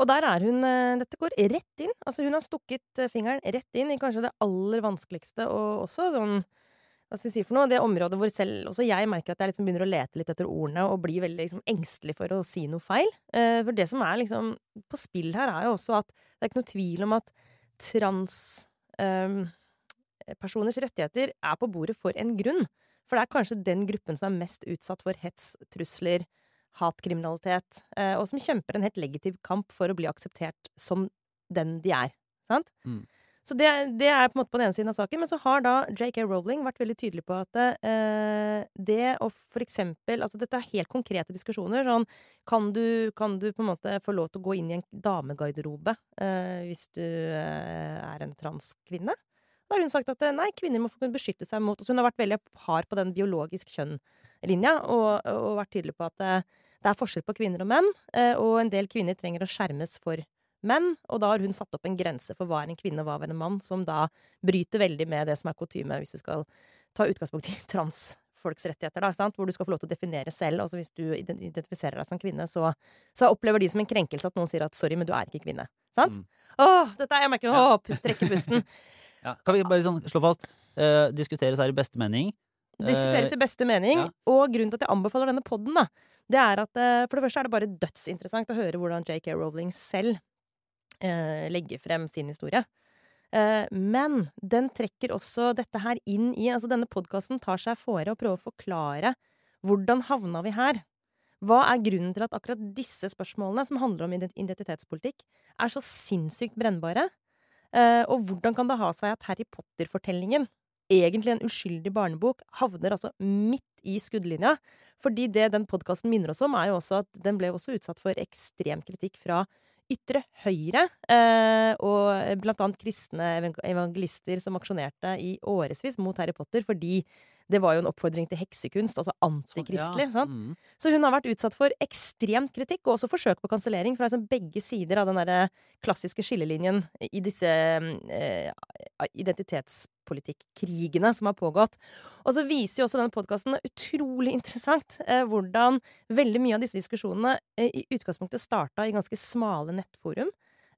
Og der er hun eh, Dette går rett inn. Altså, hun har stukket eh, fingeren rett inn i kanskje det aller vanskeligste, og også sånn Hva skal jeg si for noe? Det området hvor selv også jeg merker at jeg liksom begynner å lete litt etter ordene og blir veldig liksom engstelig for å si noe feil. Eh, for det som er liksom på spill her, er jo også at det er ikke noe tvil om at transpersoners rettigheter er på bordet for en grunn. For det er kanskje den gruppen som er mest utsatt for hets, trusler, hatkriminalitet, eh, og som kjemper en helt legitim kamp for å bli akseptert som den de er. Sant?
Mm.
Så det, det er på en måte på den ene siden av saken. Men så har da JK Rowling vært veldig tydelig på at eh, det å for eksempel Altså dette er helt konkrete diskusjoner. Sånn kan du, kan du på en måte få lov til å gå inn i en damegarderobe eh, hvis du eh, er en transkvinne? Da har hun sagt at eh, nei, kvinner må få kunne beskytte seg mot altså Hun har vært veldig hard på den biologisk kjønn-linja, og, og vært tydelig på at eh, det er forskjell på kvinner og menn, eh, og en del kvinner trenger å skjermes for menn, og da har hun satt opp en grense for hva er en kvinne og hva er en mann, som da bryter veldig med det som er kutyme, hvis du skal ta utgangspunkt i transfolks rettigheter, da, sant? hvor du skal få lov til å definere selv. Altså hvis du identifiserer deg som kvinne, så, så opplever de som en krenkelse at noen sier at 'sorry, men du er ikke kvinne'. Sant?
Mm.
Åh, dette er Jeg merker Åh, pu- trekke pusten.
Ja. Kan vi bare sånn slå fast? Eh, diskuteres her i beste mening.
Diskuteres i beste mening.
ja.
Og grunnen til at jeg anbefaler denne da, det er at eh, for det første er det bare dødsinteressant å høre hvordan JK Rowling selv eh, legger frem sin historie. Eh, men den trekker også dette her inn i Altså, denne podkasten tar seg fore å prøve å forklare hvordan havna vi her? Hva er grunnen til at akkurat disse spørsmålene, som handler om identitetspolitikk, er så sinnssykt brennbare? Eh, og hvordan kan det ha seg at Harry Potter-fortellingen, egentlig en uskyldig barnebok, havner altså midt i skuddlinja? Fordi det den podkasten minner oss om, er jo også at den ble også utsatt for ekstrem kritikk fra ytre høyre, eh, og blant annet kristne evangelister som aksjonerte i årevis mot Harry Potter fordi det var jo en oppfordring til heksekunst, altså antikristelig.
Ja,
sant?
mm.
Så hun har vært utsatt for ekstremt kritikk, og også forsøk på kansellering fra liksom begge sider av den derre klassiske skillelinjen i disse eh, identitetspolitikkrigene som har pågått. Og så viser jo også denne podkasten utrolig interessant eh, hvordan veldig mye av disse diskusjonene eh, i utgangspunktet starta i ganske smale nettforum.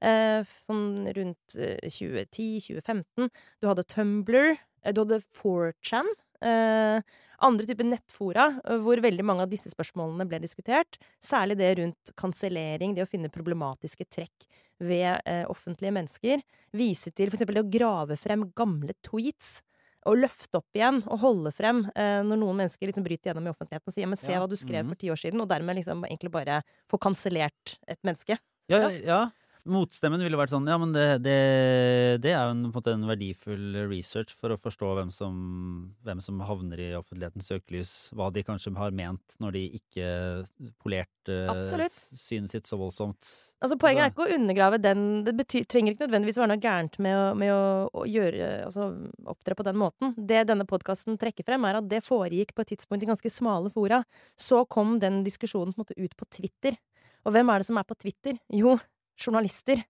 Eh, sånn rundt eh, 2010-2015. Du hadde Tumblr, eh, du hadde 4chan. Eh, andre typer nettfora eh, hvor veldig mange av disse spørsmålene ble diskutert. Særlig det rundt kansellering, det å finne problematiske trekk ved eh, offentlige mennesker. Vise til f.eks. det å grave frem gamle tweets. Og løfte opp igjen og holde frem eh, når noen mennesker liksom bryter gjennom i offentligheten og sier men se
Ja,
hva du skrev
mhm.
for ti år siden, og dermed liksom egentlig bare få kansellert et menneske.
Ja, ja. Motstemmen ville vært sånn Ja, men det, det, det er jo en, på en en verdifull research for å forstå hvem som, hvem som havner i offentlighetens søkelys. Hva de kanskje har ment når de ikke polerte
Absolutt.
synet sitt så voldsomt.
Altså Poenget er ikke å undergrave den Det betyr, trenger ikke nødvendigvis være noe gærent med å, med å, å gjøre, altså, opptre på den måten. Det denne podkasten trekker frem, er at det foregikk på et tidspunkt i ganske smale fora. Så kom den diskusjonen på en måte ut på Twitter. Og hvem er det som er på Twitter? Jo, journalister.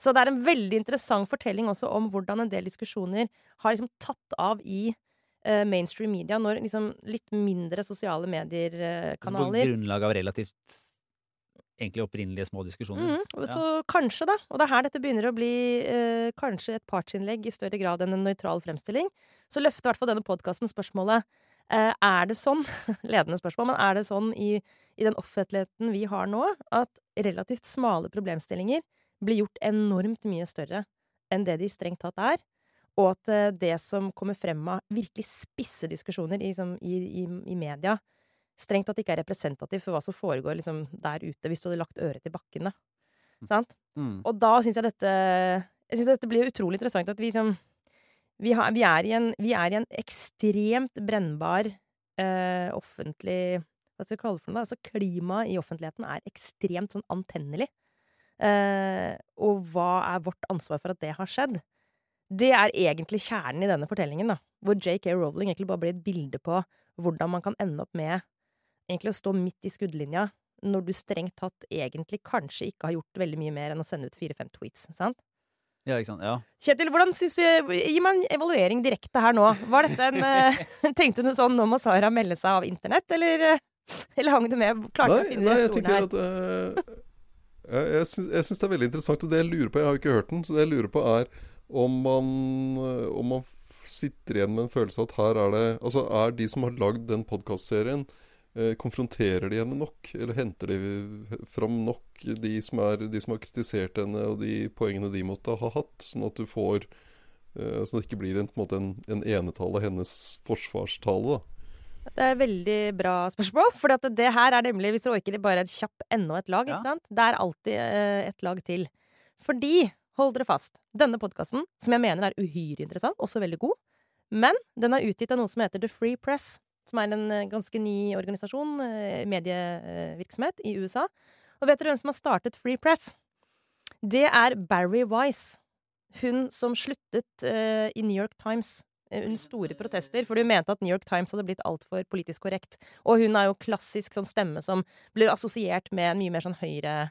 Så det er en veldig interessant fortelling også om hvordan en del diskusjoner har liksom tatt av i uh, mainstream media, når liksom litt mindre sosiale
Altså,
medier-kanaler
På grunnlag av relativt egentlig opprinnelige små diskusjoner.
Mm, og
Ja.
Så kanskje, da, og det er her dette begynner å bli uh, kanskje et partsinnlegg i større grad enn en nøytral fremstilling, så løfter i hvert fall denne podkasten spørsmålet eh, Er det sånn, ledende spørsmål, men er det sånn i, i den offentligheten vi har nå, at relativt smale problemstillinger blir gjort enormt mye større enn det de strengt tatt er? Og at eh, det som kommer frem av virkelig spisse diskusjoner i, som, i, i, i media, strengt tatt ikke er representativt for hva som foregår liksom, der ute, hvis du hadde lagt øret til bakken. Da. Sant?
Mm.
Og da syns jeg dette Jeg syns dette blir utrolig interessant at vi liksom vi, har, vi, er, en, vi er i en ekstremt brennbar eh, offentlig Hva skal vi kalle det for noe? Altså Klimaet i offentligheten er ekstremt sånn antennelig. Eh, og hva er vårt ansvar for at det har skjedd? Det er egentlig kjernen i denne fortellingen, da. Hvor JK Rowling egentlig bare blir et bilde på hvordan man kan ende opp med egentlig å stå midt i skuddlinja når du strengt tatt egentlig kanskje ikke har gjort veldig mye mer enn å sende ut fire-fem tweets. sant?
Ja, ikke sant. Ja.
Kjetil, hvordan synes du Gi meg en evaluering direkte her nå. Var dette en eh, Tenkte du sånn nå må Sara melde seg av internett, eller, eh, eller hang du med? Klarte nei, å finne
nei, jeg tenker
her?
at uh, Jeg, jeg, syns, det er veldig interessant. Og det jeg lurer på Jeg har jo ikke hørt den, så det jeg lurer på er om man, om man sitter igjen med en følelse av at her er det Altså, er de som har lagd den podkastserien eh, Konfronterer de henne nok? Eller henter de fram nok de som, er, de som har kritisert henne, og de poengene de måtte ha hatt, sånn at du får eh, Sånn at det ikke blir en, på en måte en, en enetall hennes forsvarstale, da.
Det er et veldig bra spørsmål. For det, det her er nemlig, hvis dere orker, bare et kjapp enda et lag.
Ja.
ikke sant? Det er alltid eh, et lag til. Fordi, hold dere fast, denne podkasten, som jeg mener er uhyre interessant, også veldig god, men den er utgitt av noe som heter The Free Press, som er en eh, ganske ny organisasjon, eh, medievirksomhet, i USA. Og vet dere hvem som har startet Free Press? Det er Barry Wise. Hun som sluttet uh, i New York Times under store protester, fordi hun mente at New York Times hadde blitt altfor politisk korrekt. Og hun er jo klassisk sånn stemme som blir assosiert med en mye mer sånn høyre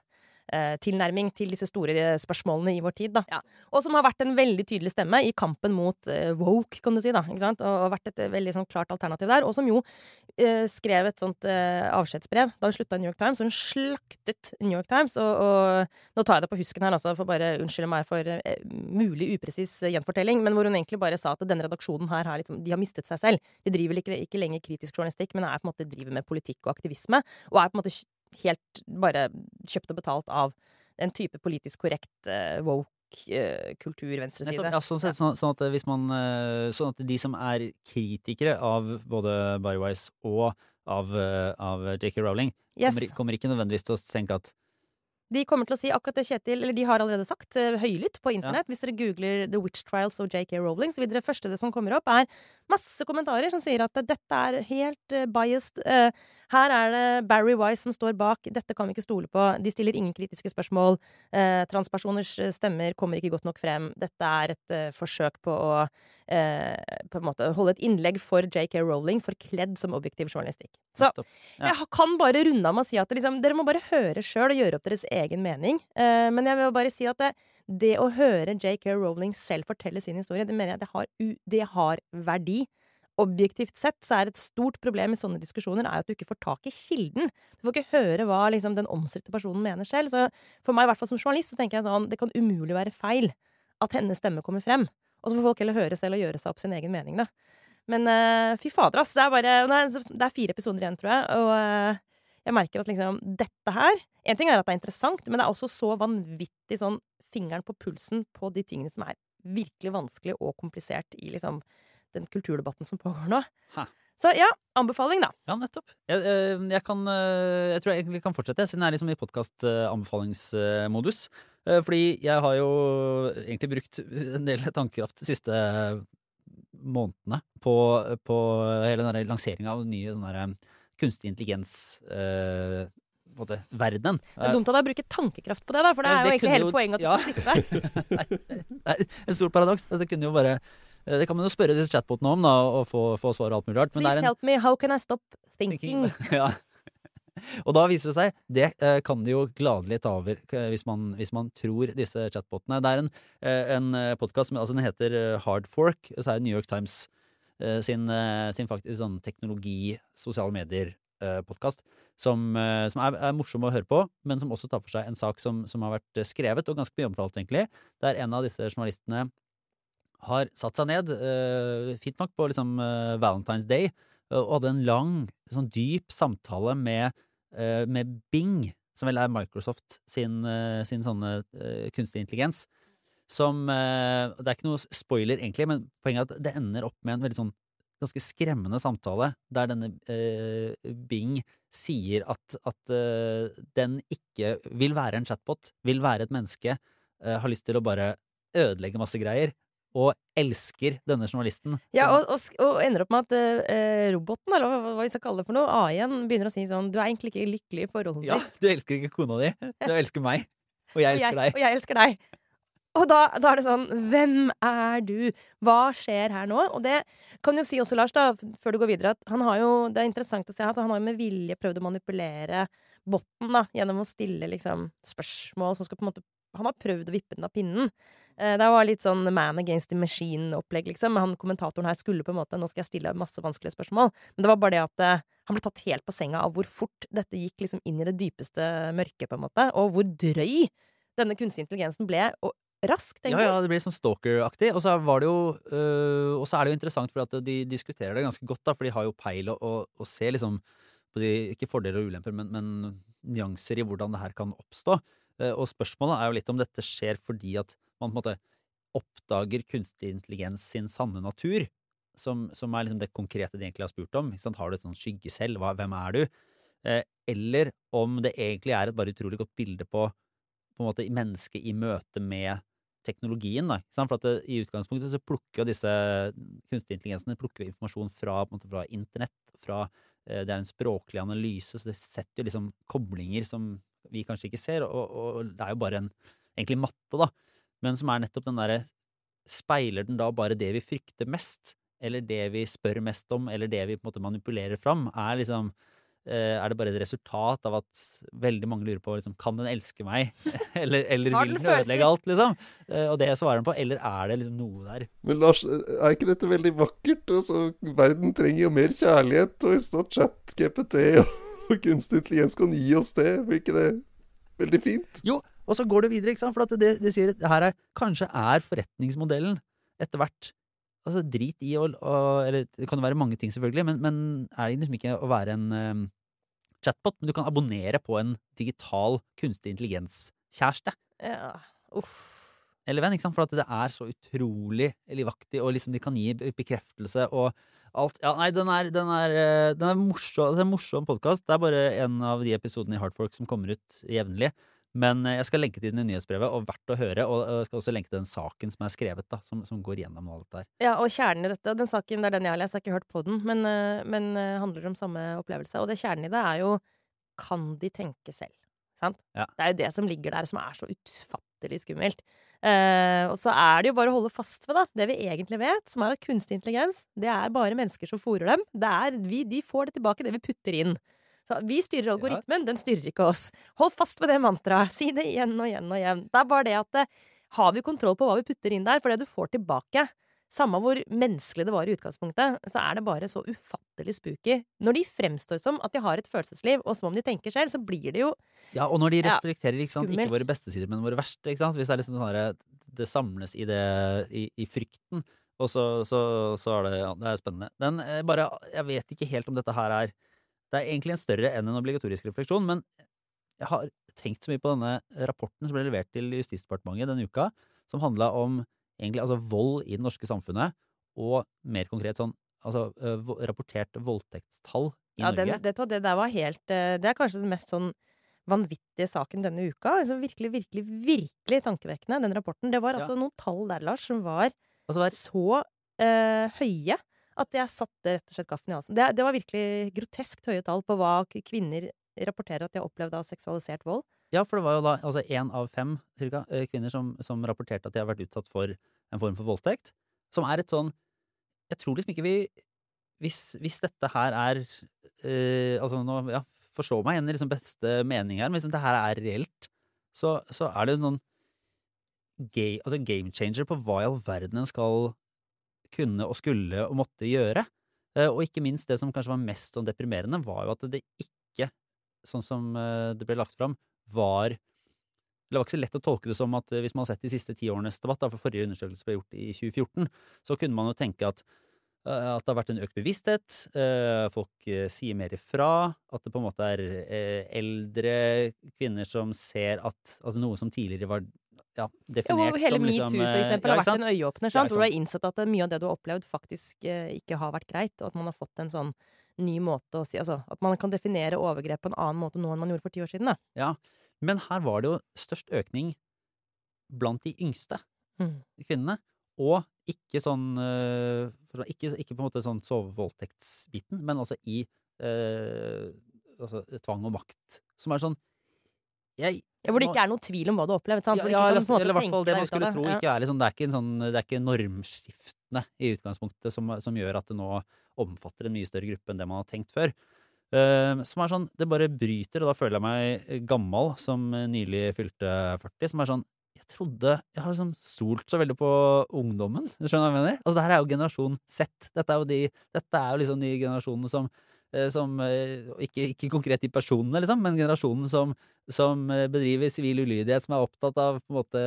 tilnærming til disse store eh, spørsmålene i vår tid. Da. Og som har vært en veldig tydelig stemme i kampen mot eh, woke, kan du si. da, ikke sant? Og, vært et eh, veldig sånn klart alternativ der. Og som jo eh, skrev et sånt eh, avskjedsbrev da hun slutta i New York Times. Hun slaktet New York Times. Og, og nå tar jeg det på husken her, altså, for bare unnskylde meg for eh, mulig upresis eh, gjenfortelling, men hvor hun egentlig bare sa at denne redaksjonen her har, liksom, de har mistet seg selv. De driver ikke, ikke lenger kritisk journalistikk, men er på en måte driver med politikk og aktivisme. Og er på en måte helt bare kjøpt og betalt av en type politisk korrekt uh, woke eh, kultur, venstreside.
Nettopp, ja, sånn, sett, sånn, sånn, at hvis man, eh, sånn at de som er kritikere av både Barrywise og av, eh, av J.K. Rowling,
Yes.
kommer, kommer ikke nødvendigvis til å tenke at
De kommer til å si akkurat det Kjetil Eller de har allerede sagt eh, høylytt på internett. Hvis dere googler The Witch Trials og JK Rowling, så vil det første det som kommer opp, er masse kommentarer som sier at dette er helt eh, biased. eh, her er det Barry Wise som står bak. Dette kan vi ikke stole på. De stiller ingen kritiske spørsmål. Transpersoners stemmer kommer ikke godt nok frem. Dette er et forsøk på å på en måte holde et innlegg for JK Rowling forkledd som objektiv journalistikk. Så jeg kan bare runde av med å si at liksom, dere må bare høre sjøl og gjøre opp deres egen mening. Eh, men jeg vil bare si at det, det å høre JK Rowling selv fortelle sin historie, det mener jeg det har, det har verdi. Objektivt sett så er et stort problem i sånne diskusjoner er at du ikke får tak i kilden. Du får ikke høre hva liksom, den omstridte personen mener selv. Så for meg, i hvert fall som journalist, så tenker jeg sånn, det kan umulig være feil at hennes stemme kommer frem. Og så får folk heller høre selv og gjøre seg opp sin egen mening, da. Men uh, fy fader, ass. Det er bare Det er fire episoder igjen, tror jeg. Og eh, jeg merker at liksom dette her En ting er at det er interessant, men det er også så vanvittig sånn fingeren på pulsen på de tingene som er virkelig vanskelig og komplisert i liksom den kulturdebatten som pågår nå.
Ha.
Så ja, anbefaling, da.
Ja, nettopp. Jeg, eh, jeg, kan, eh, jeg tror jeg egentlig kan fortsette, siden jeg er liksom i podkast-anbefalingsmodus. Fordi jeg har jo egentlig brukt en del tankekraft de siste månedene på, på hele den lanseringa av nye sånne kunstig intelligens-verdenen.
Det er dumt av deg å bruke tankekraft på det, da, for det er jo
det
egentlig hele
jo-
poenget at du
ja.
skal slippe.
Det er et stort paradoks. Det kunne jo bare Det kan man jo spørre disse chatbotene om, da, og få, få svar og alt mulig rart.
Please
en
help me, how can I stop thinking?
ja. Og da viser det seg Det eh, kan de jo gladelig ta over eh, hvis man, hvis man tror disse chatbotene. Det er en, eh, en podkast altså den heter eh, Hard Fork. Så er det New York Times eh, sin, eh, sin faktisk sånn teknologi, sosiale medier-podkast. Som, eh, som er, er morsom å høre på, men som også tar for seg en sak som, som har vært eh, skrevet, og ganske mye omtalt, egentlig. Der en av disse journalistene har satt seg ned, eh, fint nok, på liksom eh, Valentine's Day, og hadde en lang, sånn dyp samtale med, eh, med Bing, som vel er Microsoft sin, eh, sin sånne eh, kunstig intelligens. Som eh, Det er ikke noe spoiler, egentlig, men poenget er at det ender opp med en veldig sånn ganske skremmende samtale, der denne eh, Bing sier at, at eh, den ikke vil være en chatbot, vil være et menneske, eh, har lyst til å bare ødelegge masse greier, og elsker denne journalisten.
Ja, og, og, og ender opp med at eh, roboten, eller hva hva vi skal kalle det for noe, A1, begynner å si sånn Du er egentlig ikke lykkelig i forholdet
Ja, du elsker ikke kona di, du elsker meg. Og jeg elsker deg.
Og jeg elsker deg. Og da, da er det sånn Hvem er du? Hva skjer her nå? Og det kan jo si også, Lars, da, før du går videre, at han har jo Det er interessant å se at han har med vilje prøvd å manipulere botten da, gjennom å stille liksom spørsmål som skal på en måte Han har prøvd å vippe den av pinnen. Eh, det var litt sånn man against the machine-opplegg, liksom. Han kommentatoren her skulle på en måte Nå skal jeg stille masse vanskelige spørsmål. Men det var bare det at eh, han ble tatt helt på senga av hvor fort dette gikk liksom inn i det dypeste mørket, på en måte. Og hvor drøy denne kunstige intelligensen ble. Og raskt, egentlig.
ja, ja, det blir sånn stalker-aktig. Og så var det jo øh, Og så er det jo interessant, for at de diskuterer det ganske godt, da, for de har jo peil og, og, og ser liksom på de, Ikke fordeler og ulemper, men, men nyanser i hvordan det her kan oppstå. Eh, og spørsmålet er jo litt om dette skjer fordi at man på en måte oppdager kunstig intelligens sin sanne natur, som, som er liksom det konkrete de egentlig har spurt om. Har du et sånt skyggesel? Hva, hvem er du? Eh, eller om det egentlig er et bare utrolig godt bilde på på en måte mennesket i møte med teknologien. Da? For at det, I utgangspunktet så plukker disse kunstige intelligensene plukker jo informasjon fra, måte, fra internett. fra eh, Det er en språklig analyse, så det setter jo liksom koblinger som vi kanskje ikke ser. Og, og det er jo bare en egentlig matte, da. Men som er nettopp den derre Speiler den da bare det vi frykter mest? Eller det vi spør mest om, eller det vi på en måte manipulerer fram? Er liksom eh, er det bare et resultat av at veldig mange lurer på liksom, kan den elske meg, eller, eller vil
den
ødelegge alt, liksom? Eh, Og det svarer den på. Eller er det liksom noe der?
Men Lars, er ikke dette veldig vakkert? Altså, verden trenger jo mer kjærlighet, og hvis da chat, GPT og, og kunstig intelligens kan gi oss det, blir ikke det veldig fint?
Jo, og så går det videre, ikke sant? For at det, det sier at det her er, kanskje er forretningsmodellen etter hvert Altså, drit i å Eller det kan jo være mange ting, selvfølgelig, men, men er det liksom ikke å være en eh, chatbot? Men du kan abonnere på en digital kunstig intelligens-kjæreste.
Ja, uff.
eller venn, ikke sant? for at det er så utrolig livaktig, og liksom de kan gi bekreftelse og alt. Ja, nei, den er, den er, eh, den er morsom, det er en morsom podkast. Det er bare en av de episodene i Hardfork som kommer ut jevnlig. Men eh, jeg skal lenke til den i nyhetsbrevet, og verdt å høre. Og jeg skal også lenke til den saken som er skrevet, da, som, som går gjennom alt det her.
Ja, og kjernen i dette, den saken det er den jeg har lest, jeg har ikke hørt på den, men, eh, men eh, handler om samme opplevelse. Og det kjernen i det er jo kan de tenke selv? Sant?
Ja.
Det er jo det som ligger der, som er så utfattelig skummelt. Eh, og så er det jo bare å holde fast ved da, det vi egentlig vet, som er at kunstig intelligens, det er bare mennesker som fôrer dem. Det er, vi, de får det tilbake, det vi putter inn. Så vi styrer algoritmen, den styrer ikke oss. Hold fast ved det mantraet. Si det igjen og igjen og igjen. Det er bare det at eh, har vi kontroll på hva vi putter inn der? For det du får tilbake, samme hvor menneskelig det var i utgangspunktet, så er det bare så ufattelig spooky. Når de fremstår som at de har et følelsesliv, og som om de tenker selv, så blir det jo
Ja, og når de
Ja,
reflekterer ikke, sant? ikke våre beste sider, men våre verste. Ikke? Hvis det er liksom sånn her, det samles i, det, i, i frykten, og så, så, så er det, ja, det er spennende. Den eh, bare, Jeg vet ikke helt om dette her er Det er egentlig en større enn en obligatorisk refleksjon, men jeg har tenkt så mye på denne rapporten som ble levert til Justisdepartementet denne uka, som handla om egentlig altså vold i det norske samfunnet, og mer konkret sånn altså rapportert voldtektstall i
Ja,
Norge.
den, det, det der var helt Det er kanskje den mest sånn vanvittige saken denne uka. Altså virkelig, virkelig, virkelig tankevekkende, den rapporten. Det var
Ja.
altså noen tall der, Lars, som var
Altså, hva er-
så eh, høye at jeg satte rett og slett gaffen i halsen. Det, det var virkelig groteskt høye tall på hva kvinner rapporterer at de har opplevd av seksualisert vold.
Ja, for det var jo da altså av fem cirka, eh, kvinner som, som rapporterte at de har vært utsatt for en form for voldtekt. Som er et sånn Jeg tror liksom ikke vi Hvis, hvis dette her er øh, Altså nå, ja, forstå meg igjen i liksom beste mening her, men liksom det her er reelt, så, så er det en sånn ga- altså game changer på hva i all verden en skal kunne og skulle og måtte gjøre. Eh, og ikke minst det som kanskje var mest sånn deprimerende, var jo at det ikke, sånn som eh, det ble lagt fram, var det var ikke så lett å tolke det som at eh, hvis man har sett de siste ti årenes debatt, da, for forrige undersøkelse ble gjort i 2014, så kunne man jo tenke at, at det har vært en økt bevissthet, folk sier mer ifra, at det på en måte er eldre kvinner som ser at at noe som tidligere var ja,
Ja,
definert
hvor hele
som liksom
metoo, for
eh,
eksempel,
ja,
har vært en øyeåpner, sant? hvor du har innsett at mye av det du har opplevd, faktisk eh, ikke har vært greit, og at man har fått en sånn ny måte å si Altså at man kan definere overgrep på en annen måte nå enn man gjorde for ti år siden, da.
Ja, men her var det jo størst økning blant de yngste
Mm.
kvinnene. Og ikke sånn Ikke, ikke på en måte sånn sovevoldtektsbiten, men altså i øh, altså tvang og makt. Som er sånn jeg,
Ja, hvor det ikke er noen tvil om hva du har opplevd. Sant?
ja, ja, eller, i hvert fall det man skulle tro
Ja.
ikke er liksom, Det er ikke, en sånn, det er ikke normskiftene i utgangspunktet som, som gjør at det nå omfatter en mye større gruppe enn det man har tenkt før. Uh, som er sånn, Det bare bryter, og da føler jeg meg gammel som nylig fylte 40. Som er sånn Jeg trodde Jeg har liksom stolt så veldig på ungdommen. Du skjønner hva jeg mener? Altså, det her er jo generasjon Z. Dette er jo, de, dette er jo liksom de generasjonene som som eh, ikke, ikke konkret de personene, liksom, men generasjonen som, som eh, bedriver sivil ulydighet, som er opptatt av på en måte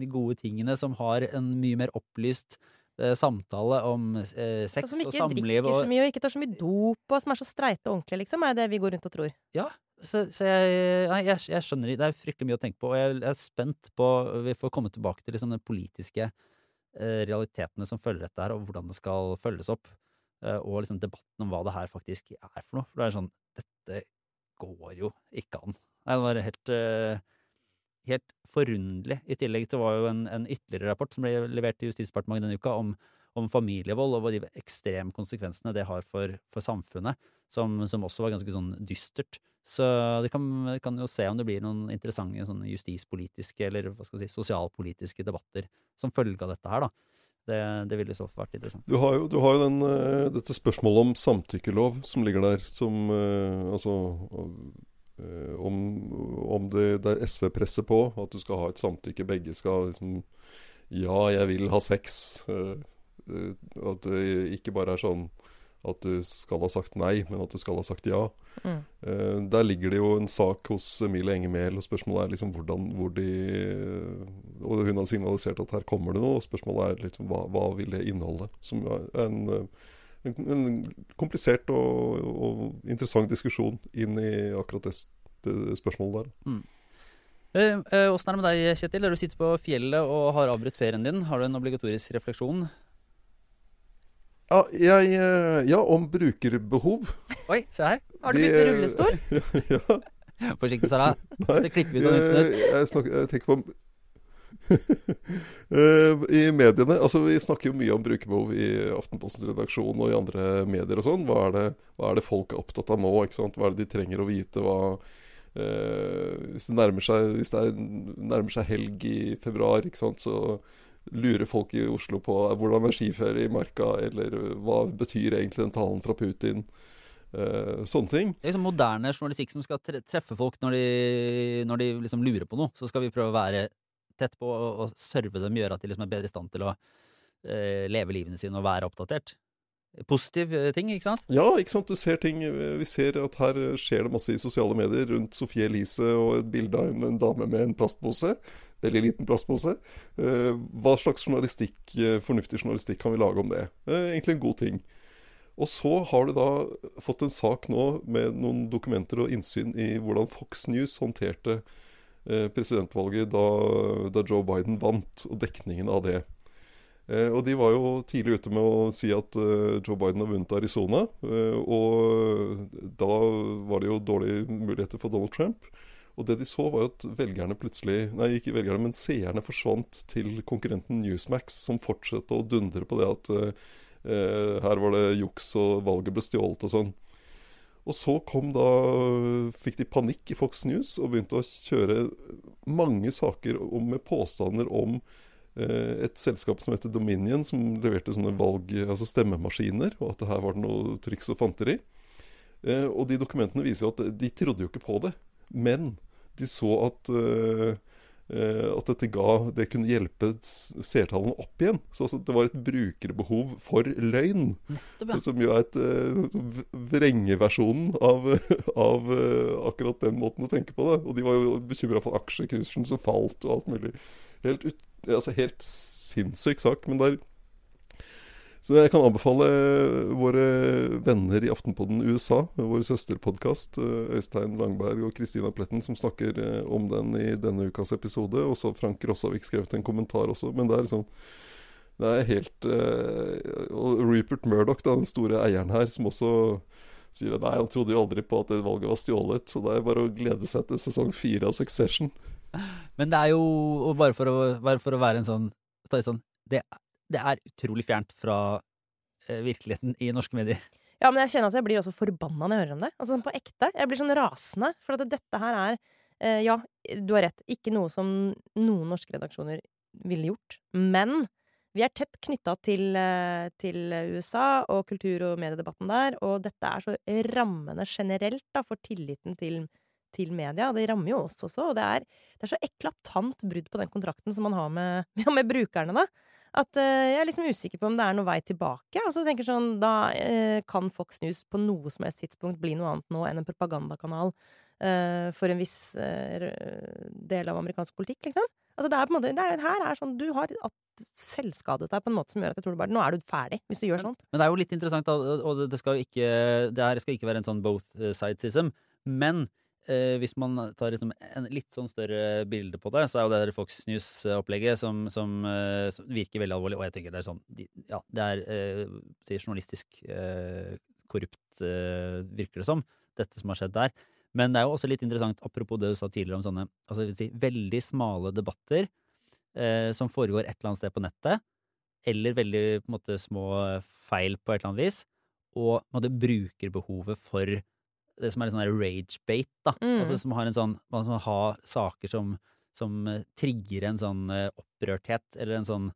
de gode tingene, som har en mye mer opplyst eh, samtale om eh,
Og
sex
som ikke
samliv.
drikker så mye og ikke tar så mye dop, og som er så streite og ordentlige, liksom, er det vi går rundt og tror.
ja, så, så jeg, nei, jeg, jeg skjønner det. Det er fryktelig mye å tenke på, og jeg, jeg er spent på Vi får komme tilbake til liksom, de politiske eh, realitetene som følger dette her, og hvordan det skal følges opp. Eh, og liksom debatten om hva det her faktisk er for noe. For det er sånn Dette går jo ikke an. Nei, det var helt eh, helt forunderlig. I tillegg så var jo en, en ytterligere rapport som ble levert til Justisdepartementet denne uka, om, om familievold og hva de ekstreme konsekvensene det har for, for samfunnet, som, som også var ganske sånn dystert. Så det kan, vi kan jo se om det blir noen interessante sånn justispolitiske eller hva skal jeg si, sosialpolitiske debatter som følge av dette her, da. Det, det ville så fall vært interessant.
Du har jo, du har jo den, eh, dette spørsmålet om samtykkelov som ligger der, som eh, Altså eh, om, om det, det er SV presser på, at du skal ha et samtykke. Begge skal liksom Ja, jeg vil ha sex. at det ikke bare er sånn at du skal ha sagt nei, men at du skal ha sagt ja.
Mm.
Eh, der ligger det jo en sak hos Emilie Engemel, Mehl, og spørsmålet er liksom hvordan hvor de Og hun har signalisert at her kommer det noe, og spørsmålet er liksom hva, hva vil det inneholde? Som er en, eh, en, en komplisert og, og interessant diskusjon inn i akkurat det, det spørsmålet der.
Eh, eh, Åssen er det med deg, Kjetil? Er du sitter på fjellet og har avbrutt ferien din. Har du en obligatorisk refleksjon?
Ja, jeg, eh, ja, om brukerbehov.
Oi, se her.
Har du begynt med
eh,
rullestol?
ja,
Forsiktig, Sara.
nei.
Det klipper vi ut av nytt
Jeg, jeg, snakker, jeg tenker på Eh, I mediene Altså, vi snakker jo mye om brukerbehov i Aftenpostens redaksjon og i andre medier og sånn. Hva, det- hva er det folk er opptatt av nå? ikke sant? Hva er det de trenger å vite? Hva eh, Hvis det nærmer seg Hvis det er, nærmer seg helg i februar, ikke sant, så lurer folk i Oslo på hvordan er skiferie i marka, eller hva betyr egentlig den talen fra Putin? Eh, sånne ting.
Det er liksom moderne journalistikk som skal tre treffe folk når de, når de liksom lurer på noe. Så skal vi prøve å være tett på og, og serve dem, gjøre at de liksom er bedre i stand til å eh, leve livene sine og være oppdatert. Positiv eh, ting, ikke sant?
Ja, ikke sant. Du ser ting Vi ser at her skjer det masse i sosiale medier rundt Sofie Elise og et bilde av en, en dame med en plastpose. Veldig liten plastpose. Eh, hva slags journalistikk, eh, fornuftig journalistikk kan vi lage om det? Eh, egentlig en god ting. Og så har du da fått en sak nå med noen dokumenter og innsyn i hvordan Fox News håndterte eh, presidentvalget da, da Joe Biden vant, og dekningen av det. Eh, og de var jo tidlig ute med å si at eh, Joe Biden har vunnet Arizona. eh, og da var det jo dårlige muligheter for Donald Trump. Og det de så, var at velgerne plutselig Nei, ikke velgerne, men seerne forsvant til konkurrenten Newsmax, som fortsatte å dundre på det at eh, her var det juks og valget ble stjålet og sånn. Og så kom da Fikk de panikk i Fox News og begynte å kjøre mange saker med påstander om et selskap som heter Dominion, som leverte sånne valg, altså stemmemaskiner, og at det her var noe triks og fanteri. Eh, og de dokumentene viser jo at de trodde jo ikke på det, men de så at eh, eh, at dette ga Det kunne hjelpe seertallene opp igjen. Så altså, det var et brukerbehov for løgn.
Nettopp, ja.
Som jo er et uh, vrengeversjonen av, av uh, akkurat den måten å tenke på det. Og de var jo bekymra for aksjekursen som falt og alt mulig. Helt, ut, altså helt sinnssyk sak. Men der Så jeg kan anbefale våre venner i Aftenpodden USA, vår søsterpodkast, eh, Øystein Langberg og Kristina Pletten, som snakker eh, om den i denne ukas episode. Og så Frank Rossavik skrevet en kommentar også. Men det er sånn det er helt eh, Og Rupert Murdoch, den store eieren her, som også sier at nei, han trodde jo aldri på at det valget var stjålet. Så det er bare å glede seg til sesong fire av Succession.
Men det er jo bare for å, bare for å være en sånn, sånn det, det er utrolig fjernt fra eh, virkeligheten i norske medier.
Ja, men jeg kjenner at jeg blir også forbanna når jeg hører om det. Altså sånn på ekte. Jeg blir sånn rasende. For at dette her er eh, Ja, du har rett. Ikke noe som noen norske redaksjoner ville gjort. Men vi er tett knytta til, eh, til USA og kultur- og mediedebatten der. Og dette er så rammende generelt da, for tilliten til, til media. Det rammer jo oss også. Og det er, det er så eklatant brudd på den kontrakten som man har med, ja, med brukerne, da. At eh, jeg er liksom usikker på om det er noe vei tilbake. Altså, jeg tenker sånn, Da eh, kan Fox News på noe som helst tidspunkt bli noe annet nå enn en propagandakanal eh, for en viss del av amerikansk politikk, liksom. Altså, det er på en måte, det er, her er sånn, Du har at selvskadet deg på en måte som gjør at jeg tror du bare Nå er du ferdig, hvis du gjør sånt.
Men det er jo litt interessant, og det- det skal jo ikke Det her skal ikke være en sånn both sidesism. Men eh, hvis man tar liksom en litt sånn større bilde på det, så er jo det der Fox News-opplegget som, som, eh, som virker veldig alvorlig. Og jeg tenker det er sånn Ja, det er eh, sier journalistisk eh, korrupt, eh, virker det som, dette som har skjedd der. Men det er jo også litt interessant, apropos det du sa tidligere om sånne altså, si, veldig smale debatter eh, som foregår et eller annet sted på nettet, eller veldig på en måte, små feil på et eller annet vis, og på en måte, brukerbehovet for det som er litt sånn rage-bait, da.
Mm.
Altså som har en sånn Man som har saker som, som eh, trigger en sånn eh, opprørthet, eller en sånn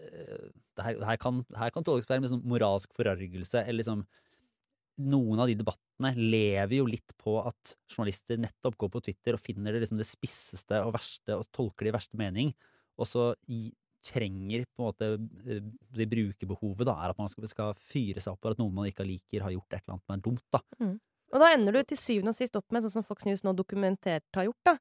eh, det her, det her, kan, her kan tolkes som sånn moralsk forargelse, eller liksom Noen av de debattene lever jo litt på at journalister nettopp går på Twitter og finner det liksom det spisseste og verste, og tolker det i verste mening, og så i, trenger på en måte si, brukerbehovet da, er at man skal, skal fyre seg opp for at noen man ikke liker, har gjort et eller annet som er dumt. da.
Og da ender du til syvende og sist opp med, sånn som Fox News nå dokumentert har gjort, da.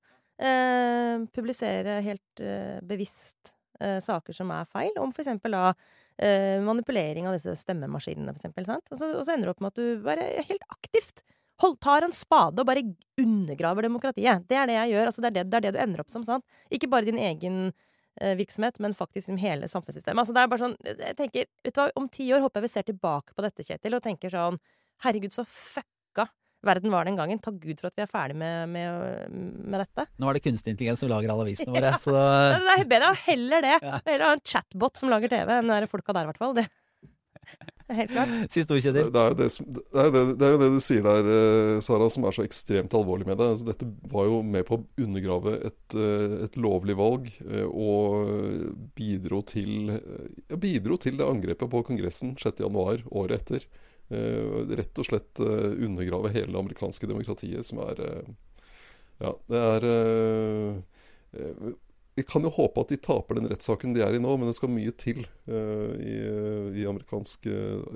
Eh, publisere helt eh, bevisst eh, saker som er feil, om for eksempel da eh, manipulering av disse stemmemaskinene, for eksempel. Sant? Og, så, og så ender du opp med at du bare helt aktivt hold, tar en spade og bare undergraver demokratiet. Det er det jeg gjør. Altså, det, er det, det er det du ender opp som. sant? Ikke bare din egen eh, virksomhet, men faktisk hele samfunnssystemet. Altså, det er bare sånn, jeg tenker, vet du hva, Om ti år håper jeg vi ser tilbake på dette, Kjetil, og tenker sånn Herregud, så fucka verden var den gangen. Takk Gud for at vi er ferdig med, med, med dette.
Nå er det kunstig intelligens som lager alle avisene våre, så
Det er bedre å heller det.
Ja.
Heller ha en chatbot som lager TV, enn de der folka der, i hvert fall. Det er helt klart.
Siste ord,
Det,
Kjetil.
det, er jo det, som, det, er jo det, det er jo det du sier der, eh, Sara, som er så ekstremt alvorlig med det. Altså, dette var jo med på å undergrave et, eh, et lovlig valg, eh, og bidro til, ja, bidro til det angrepet på Kongressen 6.1 året etter. Eh, Rett og slett eh, undergrave hele det amerikanske demokratiet, som er eh, Ja, det er Vi kan jo håpe at de taper den rettssaken de er i nå, men det skal mye til i, i amerikansk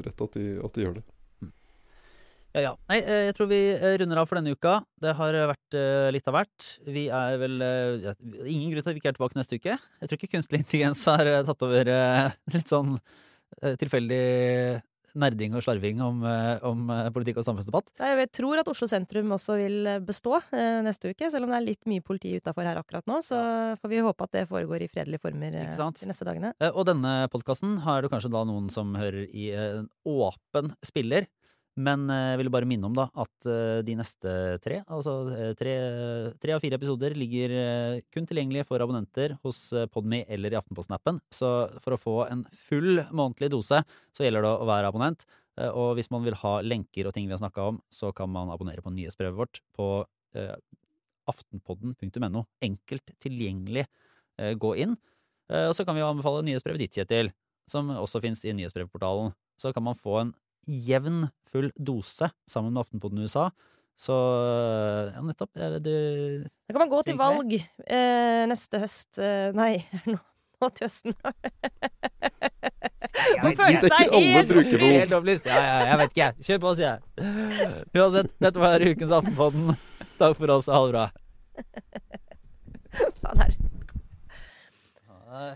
rett at de, at de gjør det.
Ja, ja. Nei, jeg tror vi runder av for denne uka. Det har vært litt av hvert. Vi er vel ja, Ingen grunn til at vi ikke er tilbake neste uke. Jeg tror ikke kunstig intelligens har tatt over litt sånn tilfeldig nerding og slarving om, eh, om eh, politikk og samfunnsdebatt.
Jeg tror at Oslo sentrum også vil eh, bestå neste uke, selv om det er litt mye politi utafor her akkurat nå. Så får vi håpe at det foregår i fredelige former de neste dagene.
Og denne podkasten har du kanskje da noen som hører i en åpen spiller. Men eh, jeg ville bare minne om da at eh, de neste tre, altså eh, tre, tre av fire episoder, ligger kun tilgjengelige for abonnenter hos Podme eller i Aftenposten-appen. Så for å få en full månedlig dose, så gjelder det å være abonnent. Og hvis man vil ha lenker og ting vi har snakka om, så kan man abonnere på nyhetsbrevet vårt på aftenpodden.no. Enkelt tilgjengelig. Gå inn. Og så kan vi anbefale nyhetsbrevet ditt, Kjetil, som også fins i nyhetsbrevportalen. Så kan man få en jevn, full dose sammen med Aftenposten USA. Så eh, ja, nettopp. Ja, Det,
Da kan man gå til valg eh, neste høst eh, Nei, nå, nå til høsten.
Nå
føler
jeg
seg helt.
Opplyst. Ja, ja, jeg vet ikke, jeg. Kjør på, sier jeg. Uansett, dette var ukens Aftenpodden. Takk for oss. Ha det bra.
Faen, her.
Nei.